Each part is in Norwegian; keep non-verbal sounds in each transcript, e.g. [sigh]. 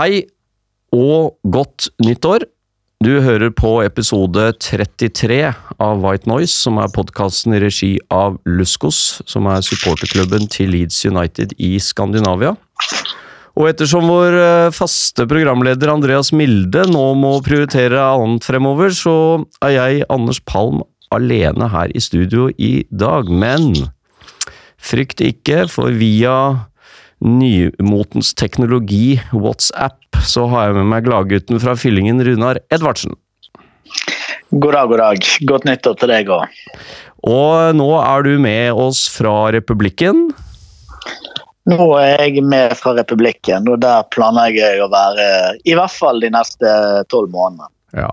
Hei og godt nyttår. Du hører på episode 33 av White Noise, som er podkasten i regi av Luskos, som er supporterklubben til Leeds United i Skandinavia. Og ettersom vår eh, faste programleder Andreas Milde nå må prioritere annet fremover, så er jeg, Anders Palm, alene her i studio i dag. Men frykt ikke, for via nymotens teknologi, WhatsApp, så har jeg med meg gladgutten fra Fyllingen, Runar Edvardsen. God dag, god dag. Godt nyttår til deg òg. Og nå er du med oss fra Republikken. Nå er jeg med fra Republikken, og der planlegger jeg å være i hvert fall de neste tolv månedene. Ja.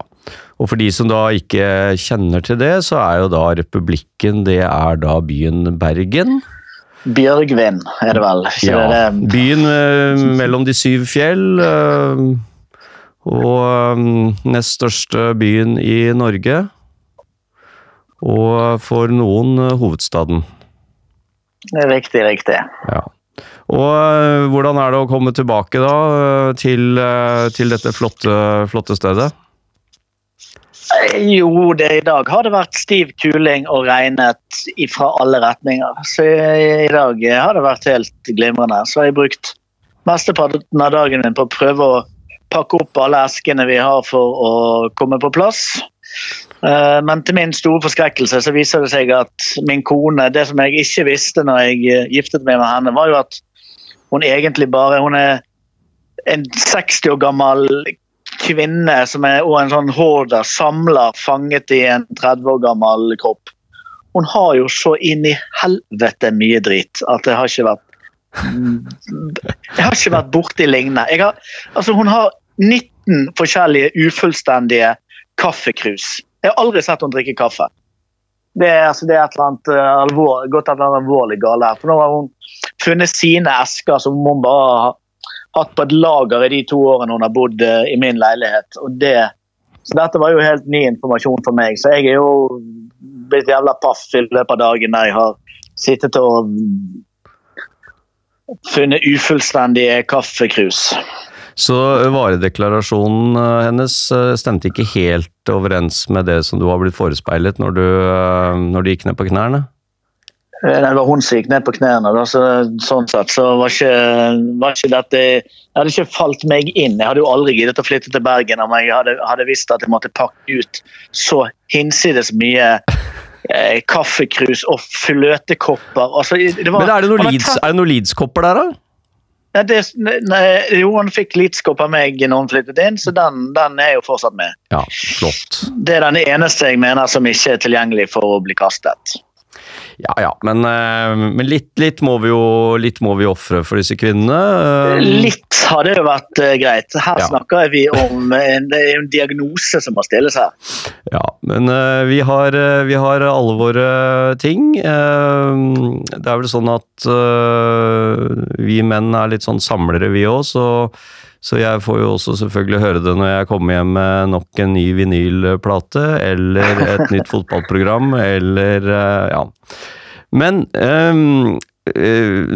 Og for de som da ikke kjenner til det, så er jo da Republikken, det er da byen Bergen. Bjørgvin er det vel? Ikke Ja, det det? byen eh, mellom de syv fjell. eh, og eh, nest største byen i Norge. Og for noen hovedstaden. det er riktig, riktig. Ja. Og hvordan er det å komme tilbake da til, til dette flotte, flotte stedet? Jo, det i dag har det vært stiv kuling og regnet fra alle retninger. Så i dag har det vært helt glimrende. Så har jeg brukt mesteparten av dagen min på å prøve å pakke opp alle eskene vi har for å komme på plass. Eh, Men til min store forskrekkelse så viser det seg at min kone Det som jeg ikke visste når jeg eh, giftet meg med henne, var jo at hun egentlig bare Hun er en 60 år gammel kvinne som er og en sånn horder samler, fanget i en 30 år gammel kropp. Hun har jo så inn i helvete mye drit at det har ikke vært Jeg har ikke vært borti lignende. Jeg har, altså hun har 19 forskjellige ufullstendige kaffekrus. Jeg har aldri sett henne drikke kaffe. Det altså, det er et eller annet eh, alvor, gått et eller annet alvorlig galt her. For nå har hun funnet sine esker som hun bare har hatt på et lager i de to årene hun har bodd eh, i min leilighet. Og det, så dette var jo helt ny informasjon for meg. Så jeg er jo blitt jævla paff i løpet av dagen der jeg har sittet og funnet ufullstendige kaffekrus. Så varedeklarasjonen eh, hennes eh, stemte ikke helt overens med det som du har blitt forespeilet når du, når du gikk ned på knærne? Eh, Det var hun som gikk ned på knærne. Da, så, sånn sett så var ikke, var ikke dette Jeg hadde ikke falt meg inn. Jeg hadde jo aldri giddet å flytte til Bergen om jeg hadde, hadde visst at jeg måtte pakke ut så hinsides mye eh, kaffekrus og fløtekopper. Altså, det var, Men er det noen han Leeds- er det Leeds-kopper der, da? Nei, det, nei, jo, han fikk Leeds-kopp av meg når han flyttet inn, så den, den er jo fortsatt med. Ja, flott. Det er den eneste jeg mener som ikke er tilgjengelig for å bli kastet. Ja ja, men, eh, men litt, litt må vi jo litt må vi ofre for disse kvinnene. eh. Litt hadde jo vært eh, greit. Her Ja. snakker vi om en, en diagnose som må stilles her. Ja, men vi, har, vi har alle våre ting. Det er vel sånn at vi menn er litt sånn samlere, vi òg, så, så jeg får jo også selvfølgelig høre det når jeg kommer hjem med nok en ny vinylplate, eller et [laughs] nytt fotballprogram, eller eh, ja. Men um,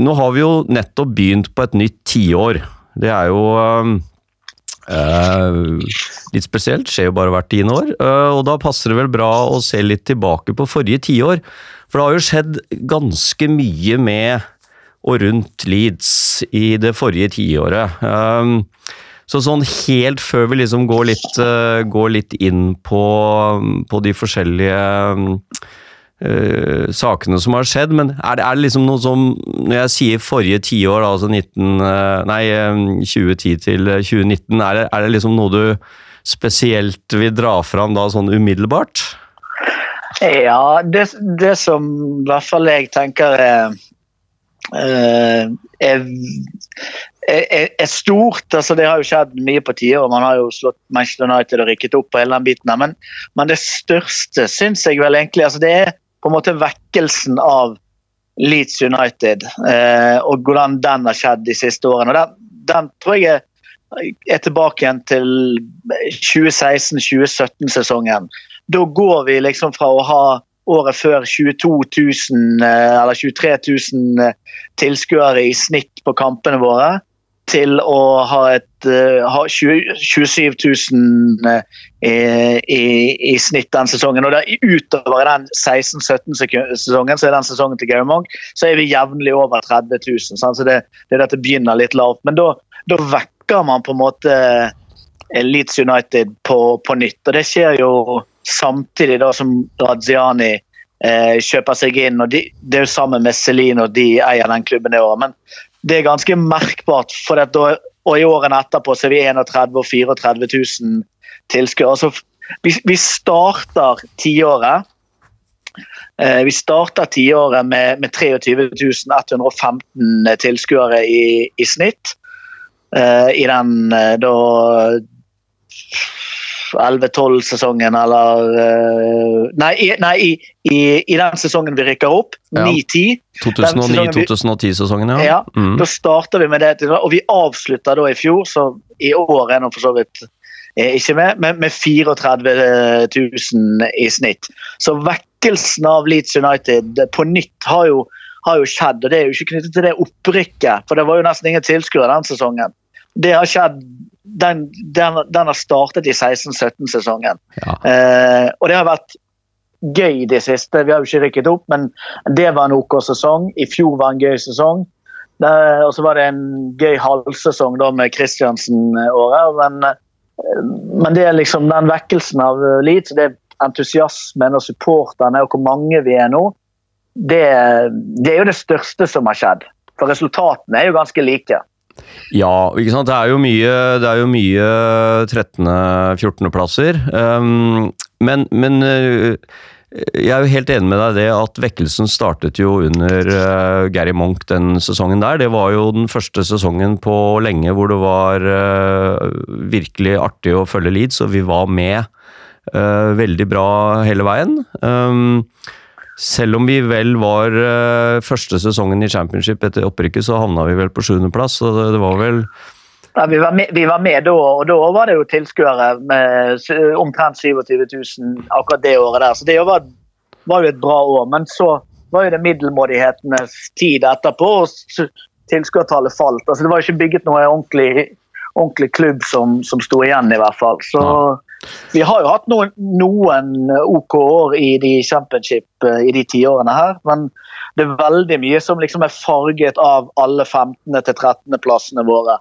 nå har vi jo nettopp begynt på et nytt tiår. Det er jo um, Uh, litt spesielt, skjer jo bare hvert tiende år. Uh, og da passer det vel bra å se litt tilbake på forrige tiår. For det har jo skjedd ganske mye med og rundt Leeds i det forrige tiåret. Um, så sånn helt før vi liksom går litt, eh, går litt inn på, på de forskjellige uh, sakene som har skjedd, men er det, er det liksom noe som Når jeg sier forrige tiår, altså 19, eh, nei, eh, 2010 til 2019, er det, er det liksom noe du spesielt vil dra fram da sånn umiddelbart? Ja, det, det som i hvert fall jeg tenker er, er, er, er stort. altså Det har jo skjedd mye på tider, og man har jo slått Manchester United og rykket opp på hele den biten. Men, men det største syns jeg vel egentlig altså Det er på en måte vekkelsen av Leeds United, eh, og hvordan den har skjedd de siste årene. og Den, den tror jeg er tilbake igjen til 2016-2017-sesongen. Da går vi liksom fra å ha året før 22 000 eh, eller 23 000 eh, tilskuere i snitt på kampene våre, til å ha, et, eh, ha 20, 27 000 eh, i, i, i snitt den sesongen. Og der, utover den 16-17-sesongen, så er den sesongen til Gary Monk, så er vi jevnlig over 30 000. sant? Så det, det er dette begynner litt lavt. Men da, da vekker man på en måte Leeds United på, på nytt. Og det skjer jo samtidig da som Radziani eh, kjøper seg inn. og de, Det er jo sammen med Celine og de eier den klubben i år. Men det er ganske merkbart. for da, og I årene etterpå så er vi 31 og 34 000 tilskuere. Altså, vi, vi starter tiåret eh, vi starter tiåret med, med 23 115 tilskuere i, i snitt. Eh, I den eh, da 11-12-sesongen, eller eh, Nei, nei i, i, i, den sesongen vi rykker opp. Ja. 9-10. 2009-2010-sesongen, ja. Ja, Mm. Da starter vi med det, og vi avslutter da i fjor, så i år er nå for så vidt eh, ikke med, men med 34 000 i snitt. Så vekkelsen av Leeds United på nytt har jo, har jo skjedd, og det er jo ikke knyttet til det opprykket, for det var jo nesten ingen tilskuere den sesongen. Det har skjedd den, den, den har startet i 16-17-sesongen. Ja. Eh, og det har vært gøy de siste. Vi har jo ikke rykket opp, men det var en OK sesong. I fjor var en gøy sesong. Eh, og så var det en gøy halvsesong da med Kristiansen-året. Men, eh, men det er liksom den vekkelsen av eh, Leeds, det er entusiasmen og supporterne og hvor mange vi er nå, det, det er jo det største som har skjedd. For resultatene er jo ganske like. Ja, ikke sant. Det er jo mye, mye 13.-14.-plasser. Um, men, men uh, jeg er jo helt enig med deg det at vekkelsen startet jo under uh, Gary Monk den sesongen der. Det var jo den første sesongen på lenge hvor det var uh, virkelig artig å følge Leeds, og vi var med uh, veldig bra hele veien. Um, selv om vi vel var uh, første sesongen i championship etter opprykket, så havna vi vel på sjuendeplass. Så det, var vel Ja, vi, var med, vi var med da, og da var det jo tilskuere med omtrent 27 000 akkurat det året der. Så det var, var jo et bra år. Men så var jo det middelmådighetenes tid etterpå, og tilskuertallet falt. Altså, det var jo ikke bygget noe ordentlig, ordentlig klubb som, som sto igjen, i hvert fall. Så vi har jo hatt noen, noen OK år i de championship eh, i de tiårene her, men det er veldig mye som liksom er farget av alle 15. til 13. plassene våre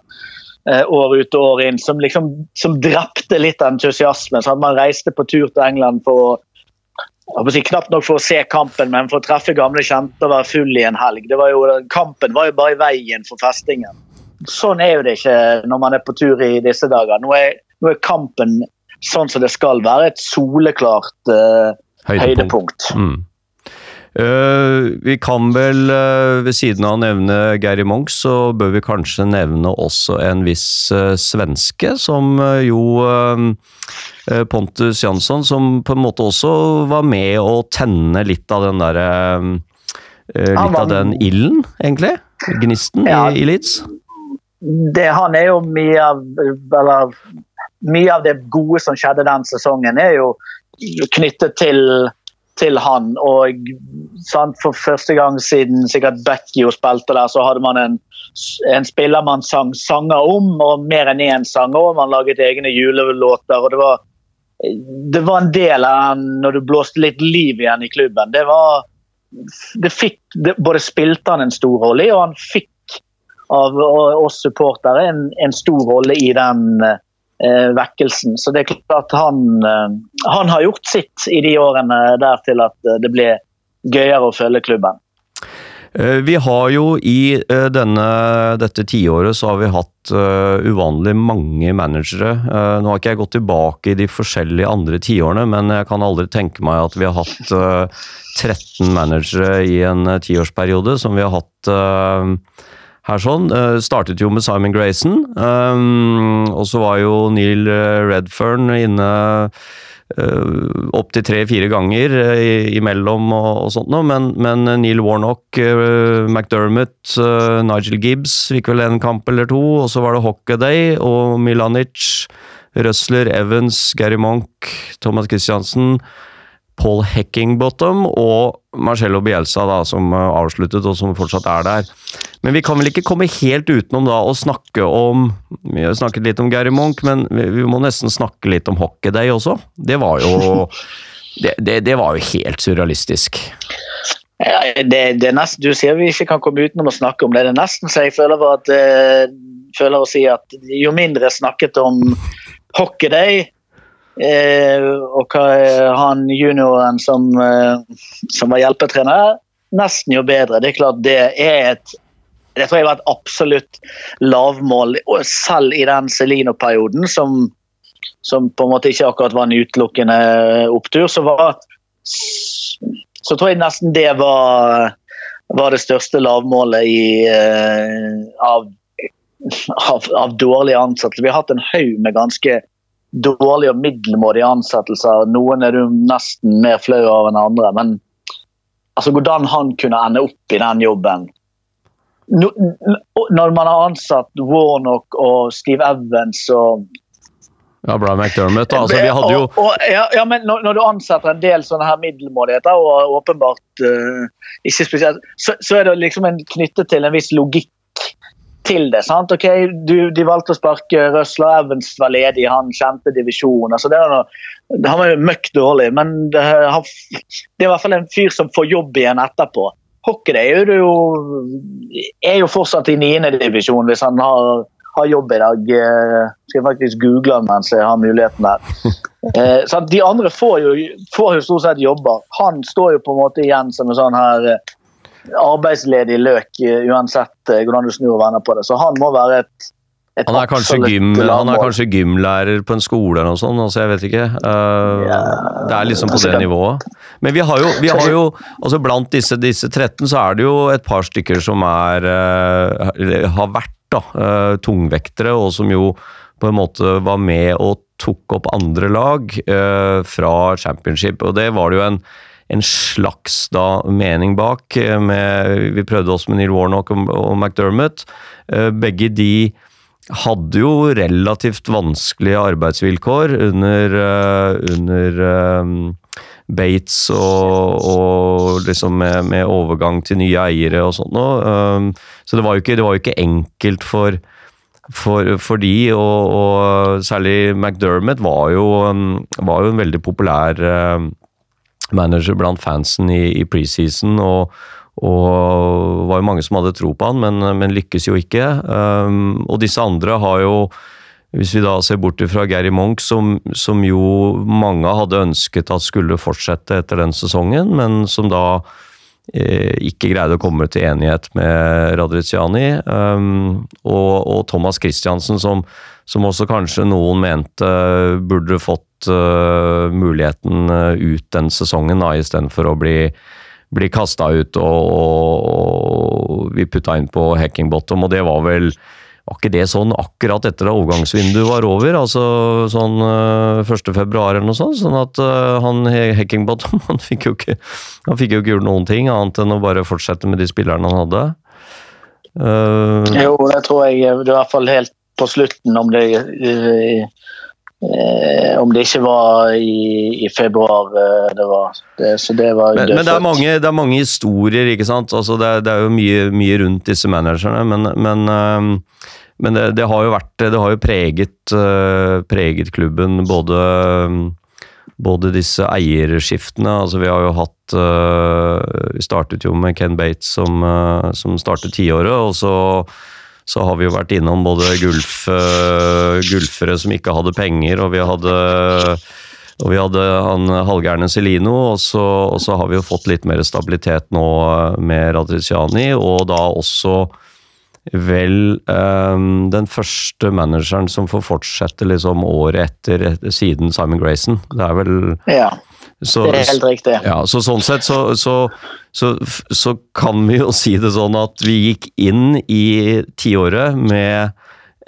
eh, år ut og år inn, som liksom som drepte litt entusiasmen. Sånn. man reiste på tur til England for å si, knapt nok for å se kampen, men for å treffe gamle kjente og være full i en helg. Var jo, kampen var jo bare i veien for festingen. Sånn er jo det ikke når man er på tur i disse dager. Nå er, nå er kampen sånn som det skal være, et soleklart uh, høydepunkt. Mm. Uh, vi kan vel, uh, ved siden av å nevne Gary Monk, så bør vi kanskje nevne også en viss uh, svenske, som jo Pontus Jansson, som på en måte også var med å tenne litt av den derre Litt av den ilden, egentlig. Gnisten Ja. i, i Leeds. det, han er jo mye av eller, Mye av det gode som skjedde den sesongen, er jo knyttet til, til han. Og sant, for første gang siden sikkert Becky spilte der, så hadde man en, en spiller man sang sanger om, og mer enn én sanger om. Man laget egne julelåter. og det var det var en del av den når du blåste litt liv igjen i klubben. Det var det fikk, det, Både spilte han en stor rolle i, og han fikk av oss supportere en, en stor rolle i den eh, vekkelsen. Så det er klart han, eh, han har gjort sitt i de årene der til at eh, det ble gøyere å følge klubben. Eh, Vi har jo i eh, denne, dette tiåret så har vi hatt uh, uvanlig mange managere. Uh, Nå har ikke jeg gått tilbake i de forskjellige andre tiårene, men jeg kan aldri tenke meg at vi har hatt uh, 13 managere i en eh, tiårsperiode, som vi har hatt eh, her sånn. Eh, startet jo med Simon Grayson, um, og så var jo Neil eh, Redfern inne uh, opptil tre-fire ganger uh, imellom og, og sånt noe, men, men Neil Warnock, uh, McDermott, uh, Nigel Gibbs fikk vel en kamp eller to, og så var det Hockaday og Milanic, Røsler, Evans, Gary Monk, Thomas Christiansen. Paul Heckingbottom og Marcello Bielsa, da, som uh, avsluttet, og som fortsatt er der. Men vi kan vel ikke komme helt utenom da å snakke om Vi har snakket litt om Gary Monk, men vi, må nesten snakke litt om Hockeyday også. Det var jo [laughs] det, det, det var jo helt surrealistisk. Det, det nesten, Du sier vi ikke kan komme utenom å snakke om det. Det er nesten så jeg føler at, eh, føler å si at jo mindre snakket om Hockeyday, eh, og hva er han junioren som, eh, som var hjelpetrener, nesten jo bedre. Det er klart det er et det tror jeg var et absolutt lavmål, selv i den Celino-perioden, som, som på en måte ikke akkurat var en utelukkende opptur, så var så tror jeg nesten det var, var det største lavmålet i, eh, av, av, av dårlige ansatte. Vi har hatt en haug med ganske dårlige og middelmådige ansettelser. Noen er du nesten mer flau av enn andre. Men altså, hvordan han kunne ende opp i den jobben Når man har ansatt Warnock og Steve Evans og Ja, Brian McDermott. Altså, vi hadde jo og, og, ja, ja, men når, når du ansetter en del sånne her middelmådigheter, og åpenbart uh, ikke spesielt, så, så er det liksom en, knyttet til en viss logikk til det. sant? Ok, du, De valgte å sparke Røsler, Evans var ledig, han kjente divisjon. altså det er noe, Han var jo møkk dårlig, men det, han, det er i hvert fall en fyr som får jobb igjen etterpå. Hockey det er jo, er jo fortsatt i niendedivisjon hvis han har, har jobb i dag. Eh, Skal jeg faktisk google han mens jeg har muligheten der. [laughs] Eh, så De andre får jo, får jo stort sett jobber. Han står jo på en måte igjen som en sånn her arbeidsledig løk, eh, uansett eh, hvordan du snur og vender på det. Så han må være et, et han er, gym, han er kanskje gymlærer på en skole eller noe sånt, altså jeg vet ikke. Uh, Ja, det er liksom på altså, det kan- nivået. Men vi har jo, vi har jo altså blant disse, disse 13 så er det jo et par stykker som er uh, har vært da, uh, tungvektere, og som jo på en måte var med og tok opp andre lag fra championship. Og det var det jo en, en slags da mening bak. eh, Med, vi prøvde oss med Neil Warnock og, og McDermott. Eh, begge de hadde jo relativt vanskelige arbeidsvilkår under, eh, under Bates og, og liksom med, med overgang til nye eiere og sånt noe. Så det var ikke, det var jo ikke enkelt for, for, for de, og, og særlig McDermott var jo, um, var jo en veldig populær manager blant fansen i, i preseason. og og var jo mange som hadde tro på han, men, men lykkes jo ikke. Um, og disse andre har jo hvis vi da ser bort fra Gary Monk, som, som jo mange hadde ønsket at skulle fortsette etter den sesongen, men som da eh, ikke greide å komme til enighet med Radriziani. Um, og, og Thomas Christiansen, som, som også kanskje noen mente burde fått eh, muligheten eh, ut den sesongen, da, istedenfor å bli bli kasta ut, og, og vi putta inn på Hackingbottom, og det var vel var ikke det sånn akkurat etter at overgangsvinduet var over? altså sånn uh, 1. februar eller noe sånt? Sånn at uh, han Hacking Bottom, [laughs] han fikk, jo ikke, han fikk jo ikke gjort noen ting annet enn å bare fortsette med de spillerne han hadde. Uh, Jo, det tror jeg det er i hvert fall helt på slutten, om det eh, eh, Om det ikke var i, i februar eh, det var. Det, så det var men, men det, er mange, det er mange historier, ikke sant? Altså det, det er jo mye, mye rundt disse managerne, men, men, øhm, men det, det har jo vært Det har jo preget, uh, preget klubben både både disse eierskiftene altså Vi har jo hatt uh, Vi startet jo med Ken Bates som, uh, som startet tiåret, og så så har vi jo vært innom både gulf, øh, gulfere som ikke hadde penger, og vi hadde og vi hadde han halvgærne Celino, og så, og så har vi jo fått litt mer stabilitet nå eh, med Radriciani, og da også vel um, den første manageren som får fortsette liksom året etter, etter siden Simon Grayson. Det er vel Ja. Så, Det er helt riktig. ja, så sånn sett så, så, så, så kan vi jo si det sånn at vi gikk inn i tiåret med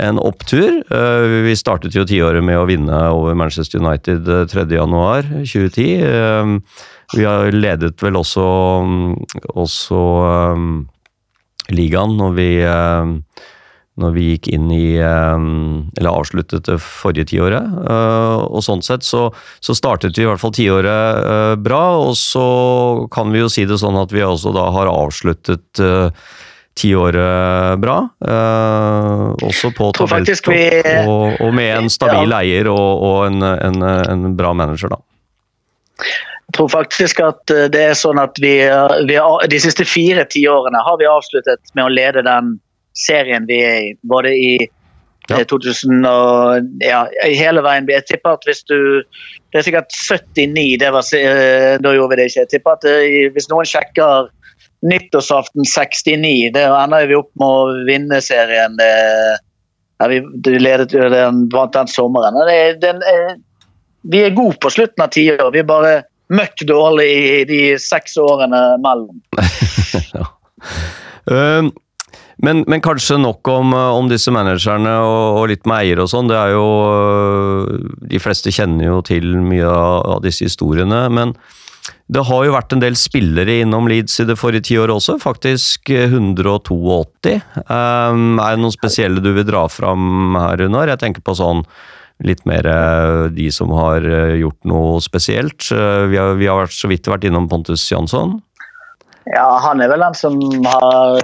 en opptur. Eh, Vi startet jo tiåret med å vinne over Manchester United eh, 3.1.2010. Eh, Vi har ledet vel også, også eh, ligaen når vi, eh, når vi gikk inn i eh, Eller avsluttet det forrige tiåret. Eh, Og sånn sett så, så startet vi i hvert fall tiåret eh, bra, og så kan vi jo si det sånn at vi også da har avsluttet eh, tiåret bra. Også på tabelltopp, og, og med en stabil eier og, og en, en, en bra manager, da. Jeg tror faktisk at det er sånn at vi, vi de siste fire tiårene har vi avsluttet med å lede den serien vi er i. Både i Ja. eh, 2000 og ja, hele veien. Jeg tipper at hvis du Det er sikkert 79, det var, eh, da gjorde vi det ikke. Jeg tipper at eh, hvis noen sjekker nyttårsaften 69, det ender vi opp med å vinne serien. Det, ja, vi, det ledet, den, vant den sommeren. Det, den, vi er gode på slutten av tiår. Vi er bare møkk dårlig i de seks årene mellom. [laughs] Uh, men, men kanskje nok om, uh, om disse managerne og, og litt med eiere og sånn. Det er jo uh, De fleste kjenner jo til mye av, disse historiene. Men det har jo vært en del spillere innom Leeds i det forrige tiåret også. Faktisk uh, 182. Um, er det noen spesielle du vil dra fram her, Runar? Jeg tenker på sånn litt mer uh, de som har gjort noe spesielt. Vi, har, vi har så vidt vært innom Pontus Jansson. Ja, han er vel den som har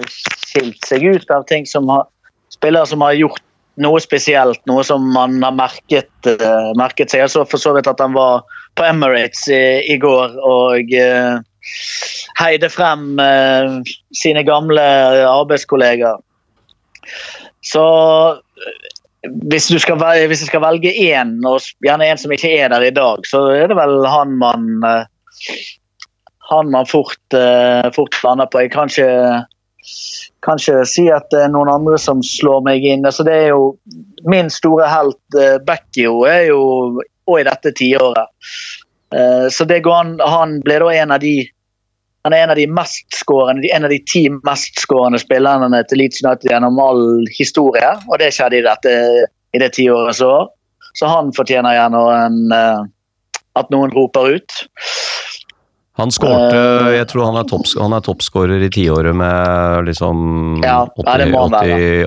skilt seg ut av ting som har Spillere som har gjort noe spesielt, noe som man har merket, uh, merket seg. Jeg så for så vidt at han var på Emirates i, i går og uh, heide frem uh, sine gamle arbeidskollegaer. Så hvis, du skal, vel- hvis jeg skal velge én, og gjerne en som ikke er der i dag, så er det vel han man han man fort, fort lander på. Jeg kan ikke, kan ikke si at det er noen andre som slår meg inn. Altså, det er jo Min store helt, uh, Beckio, er jo òg i dette tiåret. Eh, så det går an, Han ble da en av de han er en av de mestskårende, en av de ti mestskårende spillerne til Leeds United gjennom all historie. Og det skjedde i, dette, i det tiåret så. Så han fortjener gjerne en, eh, at noen roper ut. Han skårte Eh, Jeg tror han er, topps- han er toppskårer i tiåret med liksom Ja, ja, 80,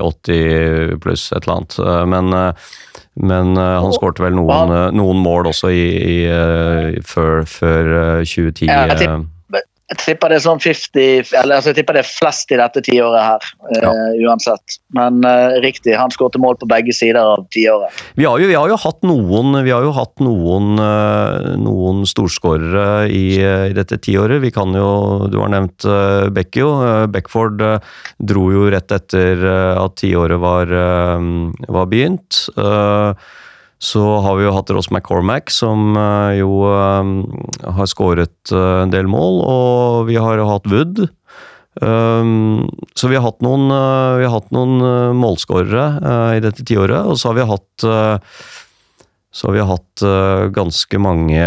80, 80 pluss et eller annet. Eh, Men, eh, men han skårte vel noen, noen mål også i, i, før, før eh, 2010. Ja, jeg Jeg tipper det er sånn 50 eller altså jeg tipper det er flest i dette tiåret her, eh, uansett. Men uh, riktig, han skåret mål på begge sider av tiåret. Vi har jo, vi har jo hatt noen, vi har jo hatt noen, uh, noen storskårere i, i dette tiåret. Vi kan jo, Du har nevnt uh, Beckio. Beckford dro jo rett etter at tiåret var, var begynt. Eh, så har vi jo hatt Ross McCormack, som eh, jo eh, har skåret eh, en del mål. Og vi har hatt Wood. Um, så vi har hatt noen, vi har hatt noen målskårere i dette tiåret, og så har vi hatt uh, vi har hatt uh, ganske mange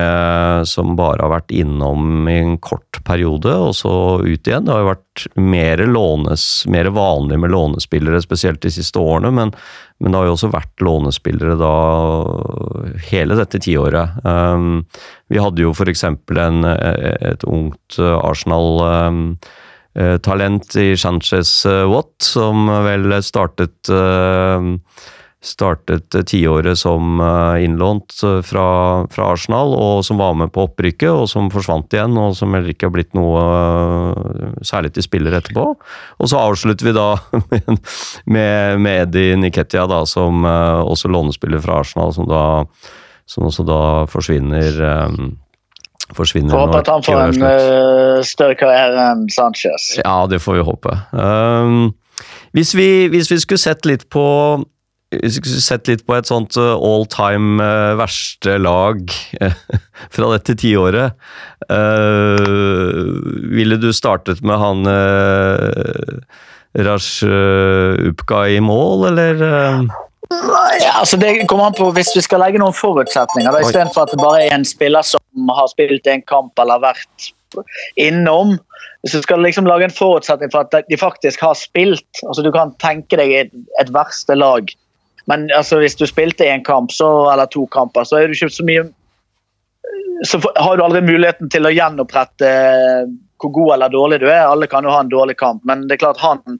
som bare har vært innom i en kort periode, og så ut igjen. Det har jo vært mer, lånes, mer vanlig med lånespillere, spesielt de siste årene, men, men det har jo også vært lånespillere da hele dette tiåret. Um, vi hadde jo f.eks. et ungt uh, Arsenal um, eh, talent i Sanchez eh, Watt, som vel startet eh, startet eh, tiåret som eh, innlånt eh, fra, fra Arsenal, og som var med på opprykket, og som forsvant igjen, og som heller ikke har blitt noe særlig til spiller etterpå. Og så avslutter vi da [laughs] med, med, Eddie Niketia, da, som også lånespiller fra Arsenal, som da som også da forsvinner eh, forsvinner Får håpe at han får en større karriere enn Sanchez. Ja, det får vi håpe. Um, hvis, vi, hvis vi skulle sett litt på sett litt på et sånt uh, all time uh, verste lag uh, [laughs] fra dette tiåret Ville du startet med han Rash Upka i mål, eller? Ja, altså det kommer an på Hvis vi skal legge noen forutsetninger, da, istedenfor at det bare er en spiller som har spilt en kamp eller vært innom. Hvis du skal liksom lage en forutsetning for at de faktisk har spilt altså Du kan tenke deg et, et verste lag, men altså, hvis du spilte én kamp så, eller to kamper, så er du ikke så mye så har du aldri muligheten til å gjenopprette hvor god eller dårlig du er. Alle kan jo ha en dårlig kamp, men det er klart han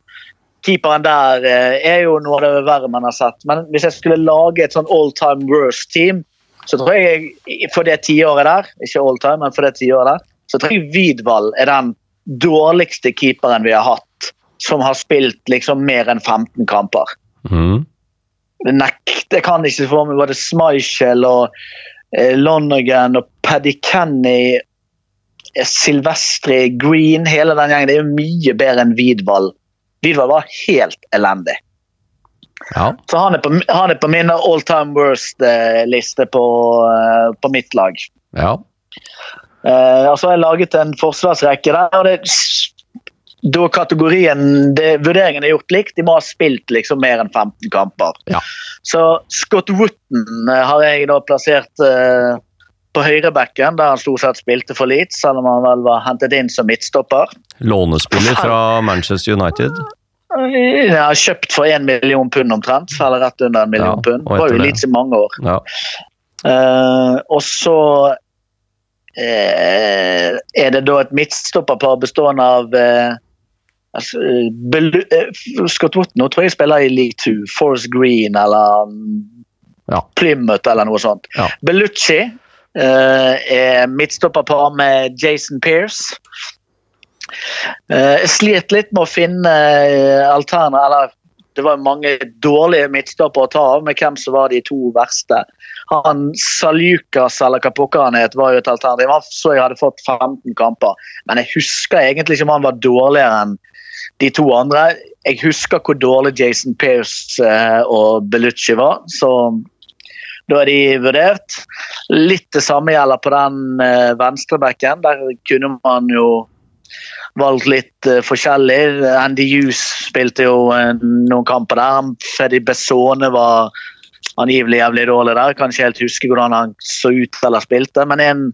keeperen der eh, er jo noe av det verre man har sett. Men hvis jeg skulle lage et sånn all time worst team, så tror jeg for det tiåret der, ikke all time, men for det tiåret der, så tror jeg Vidvald er den dårligste keeperen vi har hatt som har spilt liksom mer enn 15 kamper. Mhm. Det nekter, jeg kan ikke få med både Smichel og eh, Lonergan og Paddy Kenny, eh, Silvestri, Green, hele den gjengen. Det er jo mye bedre enn Vidvald. Vidvald var helt elendig. Ja. Så han er på, han er på min all time worst-liste på, eh, på mitt lag. ja. Eh, og så har jeg laget en forsvarsrekke der. og det da kategorien, det, Vurderingen er gjort likt. De må ha spilt liksom mer enn 15 kamper. Ja. Så Scott Wooten eh, har jeg da plassert eh, på høyrebacken, der han stort sett spilte for Leeds, selv om han vel var hentet inn som midtstopper. Lånespiller fra Manchester United. Jeg har kjøpt for én million pund omtrent, eller rett under en million Ja, pund. Var jo. Leeds i mange år. Ja. Eh, og så eh, er det da et midtstopperpar bestående av eh, altså, eh, Belu eh, Scott Wood nå tror jeg spiller i League 2. Forest Green eller mm, Ja. Plymouth eller noe sånt. Ja. Bellucci uh, er midtstopperpar med Jason Pearce. Eh, jeg slet litt med å finne uh, alternativ eller det var mange dårlige midtstoppere å ta av, med hvem som var de to verste. Han Saljukas, eller hva pokker han het, var jo et alternativ. Han så jeg hadde fått 15 kamper, men jeg husker egentlig ikke om han var dårligere enn de to andre. Jeg husker hvor dårlig Jason Pearce eh, og Bellucci var, så da er de vurdert. Litt det samme gjelder på den eh, venstrebekken. Der kunne man jo valgt litt eh, forskjellig. Andy Hughes spilte jo noen kamper der. Freddy Bessone var angivelig jævlig dårlig der. Kan ikke helt huske hvordan han så ut eller spilte. Men en,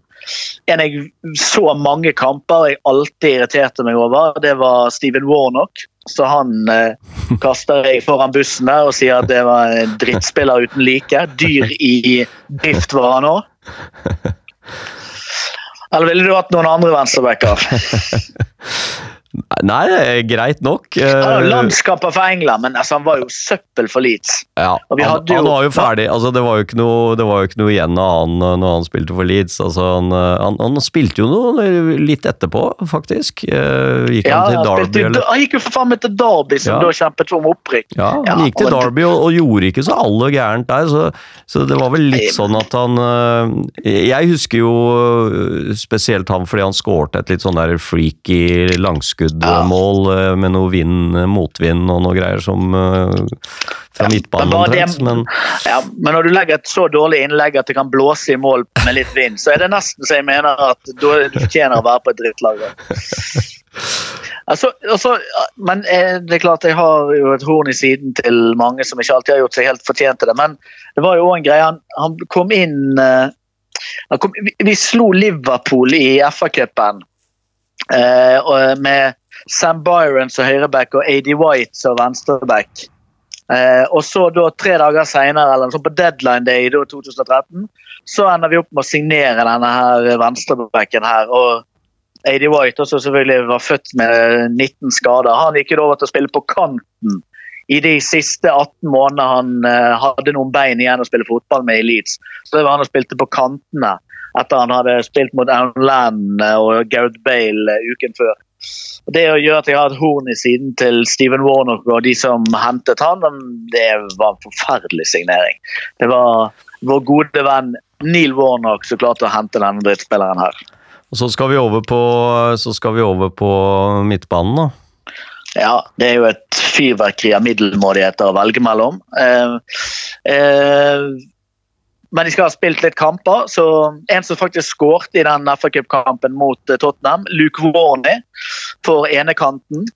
en jeg så mange kamper jeg alltid irriterte meg over, det var Steven Warnock. Så han eh, kaster jeg foran bussen der og sier at det var en drittspiller uten like. Dyr i drift var han òg. [laughs] Eller ville du hatt noen andre venstrebacker? [laughs] Nei, det er greit nok. Har Eh, landskamper for England, men altså, han var jo søppel for Leeds. Ja, han, han var jo ferdig. Altså, det, var jo noe, det var jo ikke noe igjen av han eh, når han spilte for Leeds. Altså, han, eh, han, han spilte jo noe litt etterpå, faktisk. Gikk Ja, han til Derby, eller? han gikk jo for faen meg til Derby, som Ja. da kjempet om opprykk. Ja, han Ja, gikk til Derby og, og gjorde ikke så alle gærent der, så, så det var vel litt sånn at han Jeg husker jo spesielt han fordi han skårte et litt sånn der freaky langskuddmål ja. med noe vind, motvind og noe greier som eh, fra midtbanen omtrent, men Ja, men når du legger et så dårlig innlegg at det kan blåse i mål med litt vind, så er det nesten så jeg mener at du fortjener å være på et drittlag. Altså, altså, men eh, det er klart jeg har jo et horn i siden til mange som ikke alltid har gjort seg helt fortjent til det. Men det var jo òg en greie. Han, han kom inn eh, han kom, vi, vi slo Liverpool i FA-cupen eh, med Sam Byron som høyreback og AD White som venstreback. Eh, og så da tre dager senere, eller sånn på deadline day i da 2013, så ender vi opp med å signere denne her venstrebacken her. og AD White også selvfølgelig var født med 19 skader. Han gikk jo over til å spille på kanten i de siste 18 månedene han eh, hadde noen bein igjen å spille fotball med i Leeds. Så det var han og spilte på kantene etter han hadde spilt mot Aaron Land og Gareth Bale eh, uken før. Det gjør at jeg har et horn i siden til Steven Warnock og de som hentet han, det var en forferdelig signering. Det var vår gode venn Neil Warnock som klarte å hente denne drittspilleren her. Og så skal vi over på, vi over på midtbanen, da. Ja, det er jo et fyrverkeri av middelmådigheter å velge mellom. Eh, eh, men de skal ha spilt litt kamper, så en som faktisk skårte i den FA Cup-kampen mot eh, Tottenham, Luke Warney for ene kanten.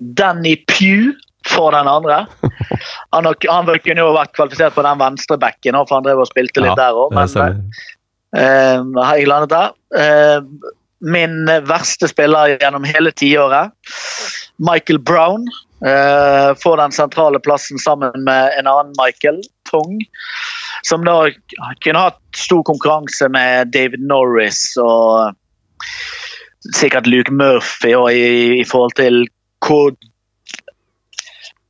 Danny Pugh for den andre. [laughs] Han, har- han kunne jo vært kvalifisert på den venstre bekken, for han drev og spilte litt der òg. Men. Eh, har jeg landet der. Uh, min verste spiller gjennom hele tiåret, Michael Brown, uh, får den sentrale plassen sammen med en annen Michael, Tong. Som da kunne hatt stor konkurranse med David Norris og sikkert Luke Murphy og i, i forhold til hvor,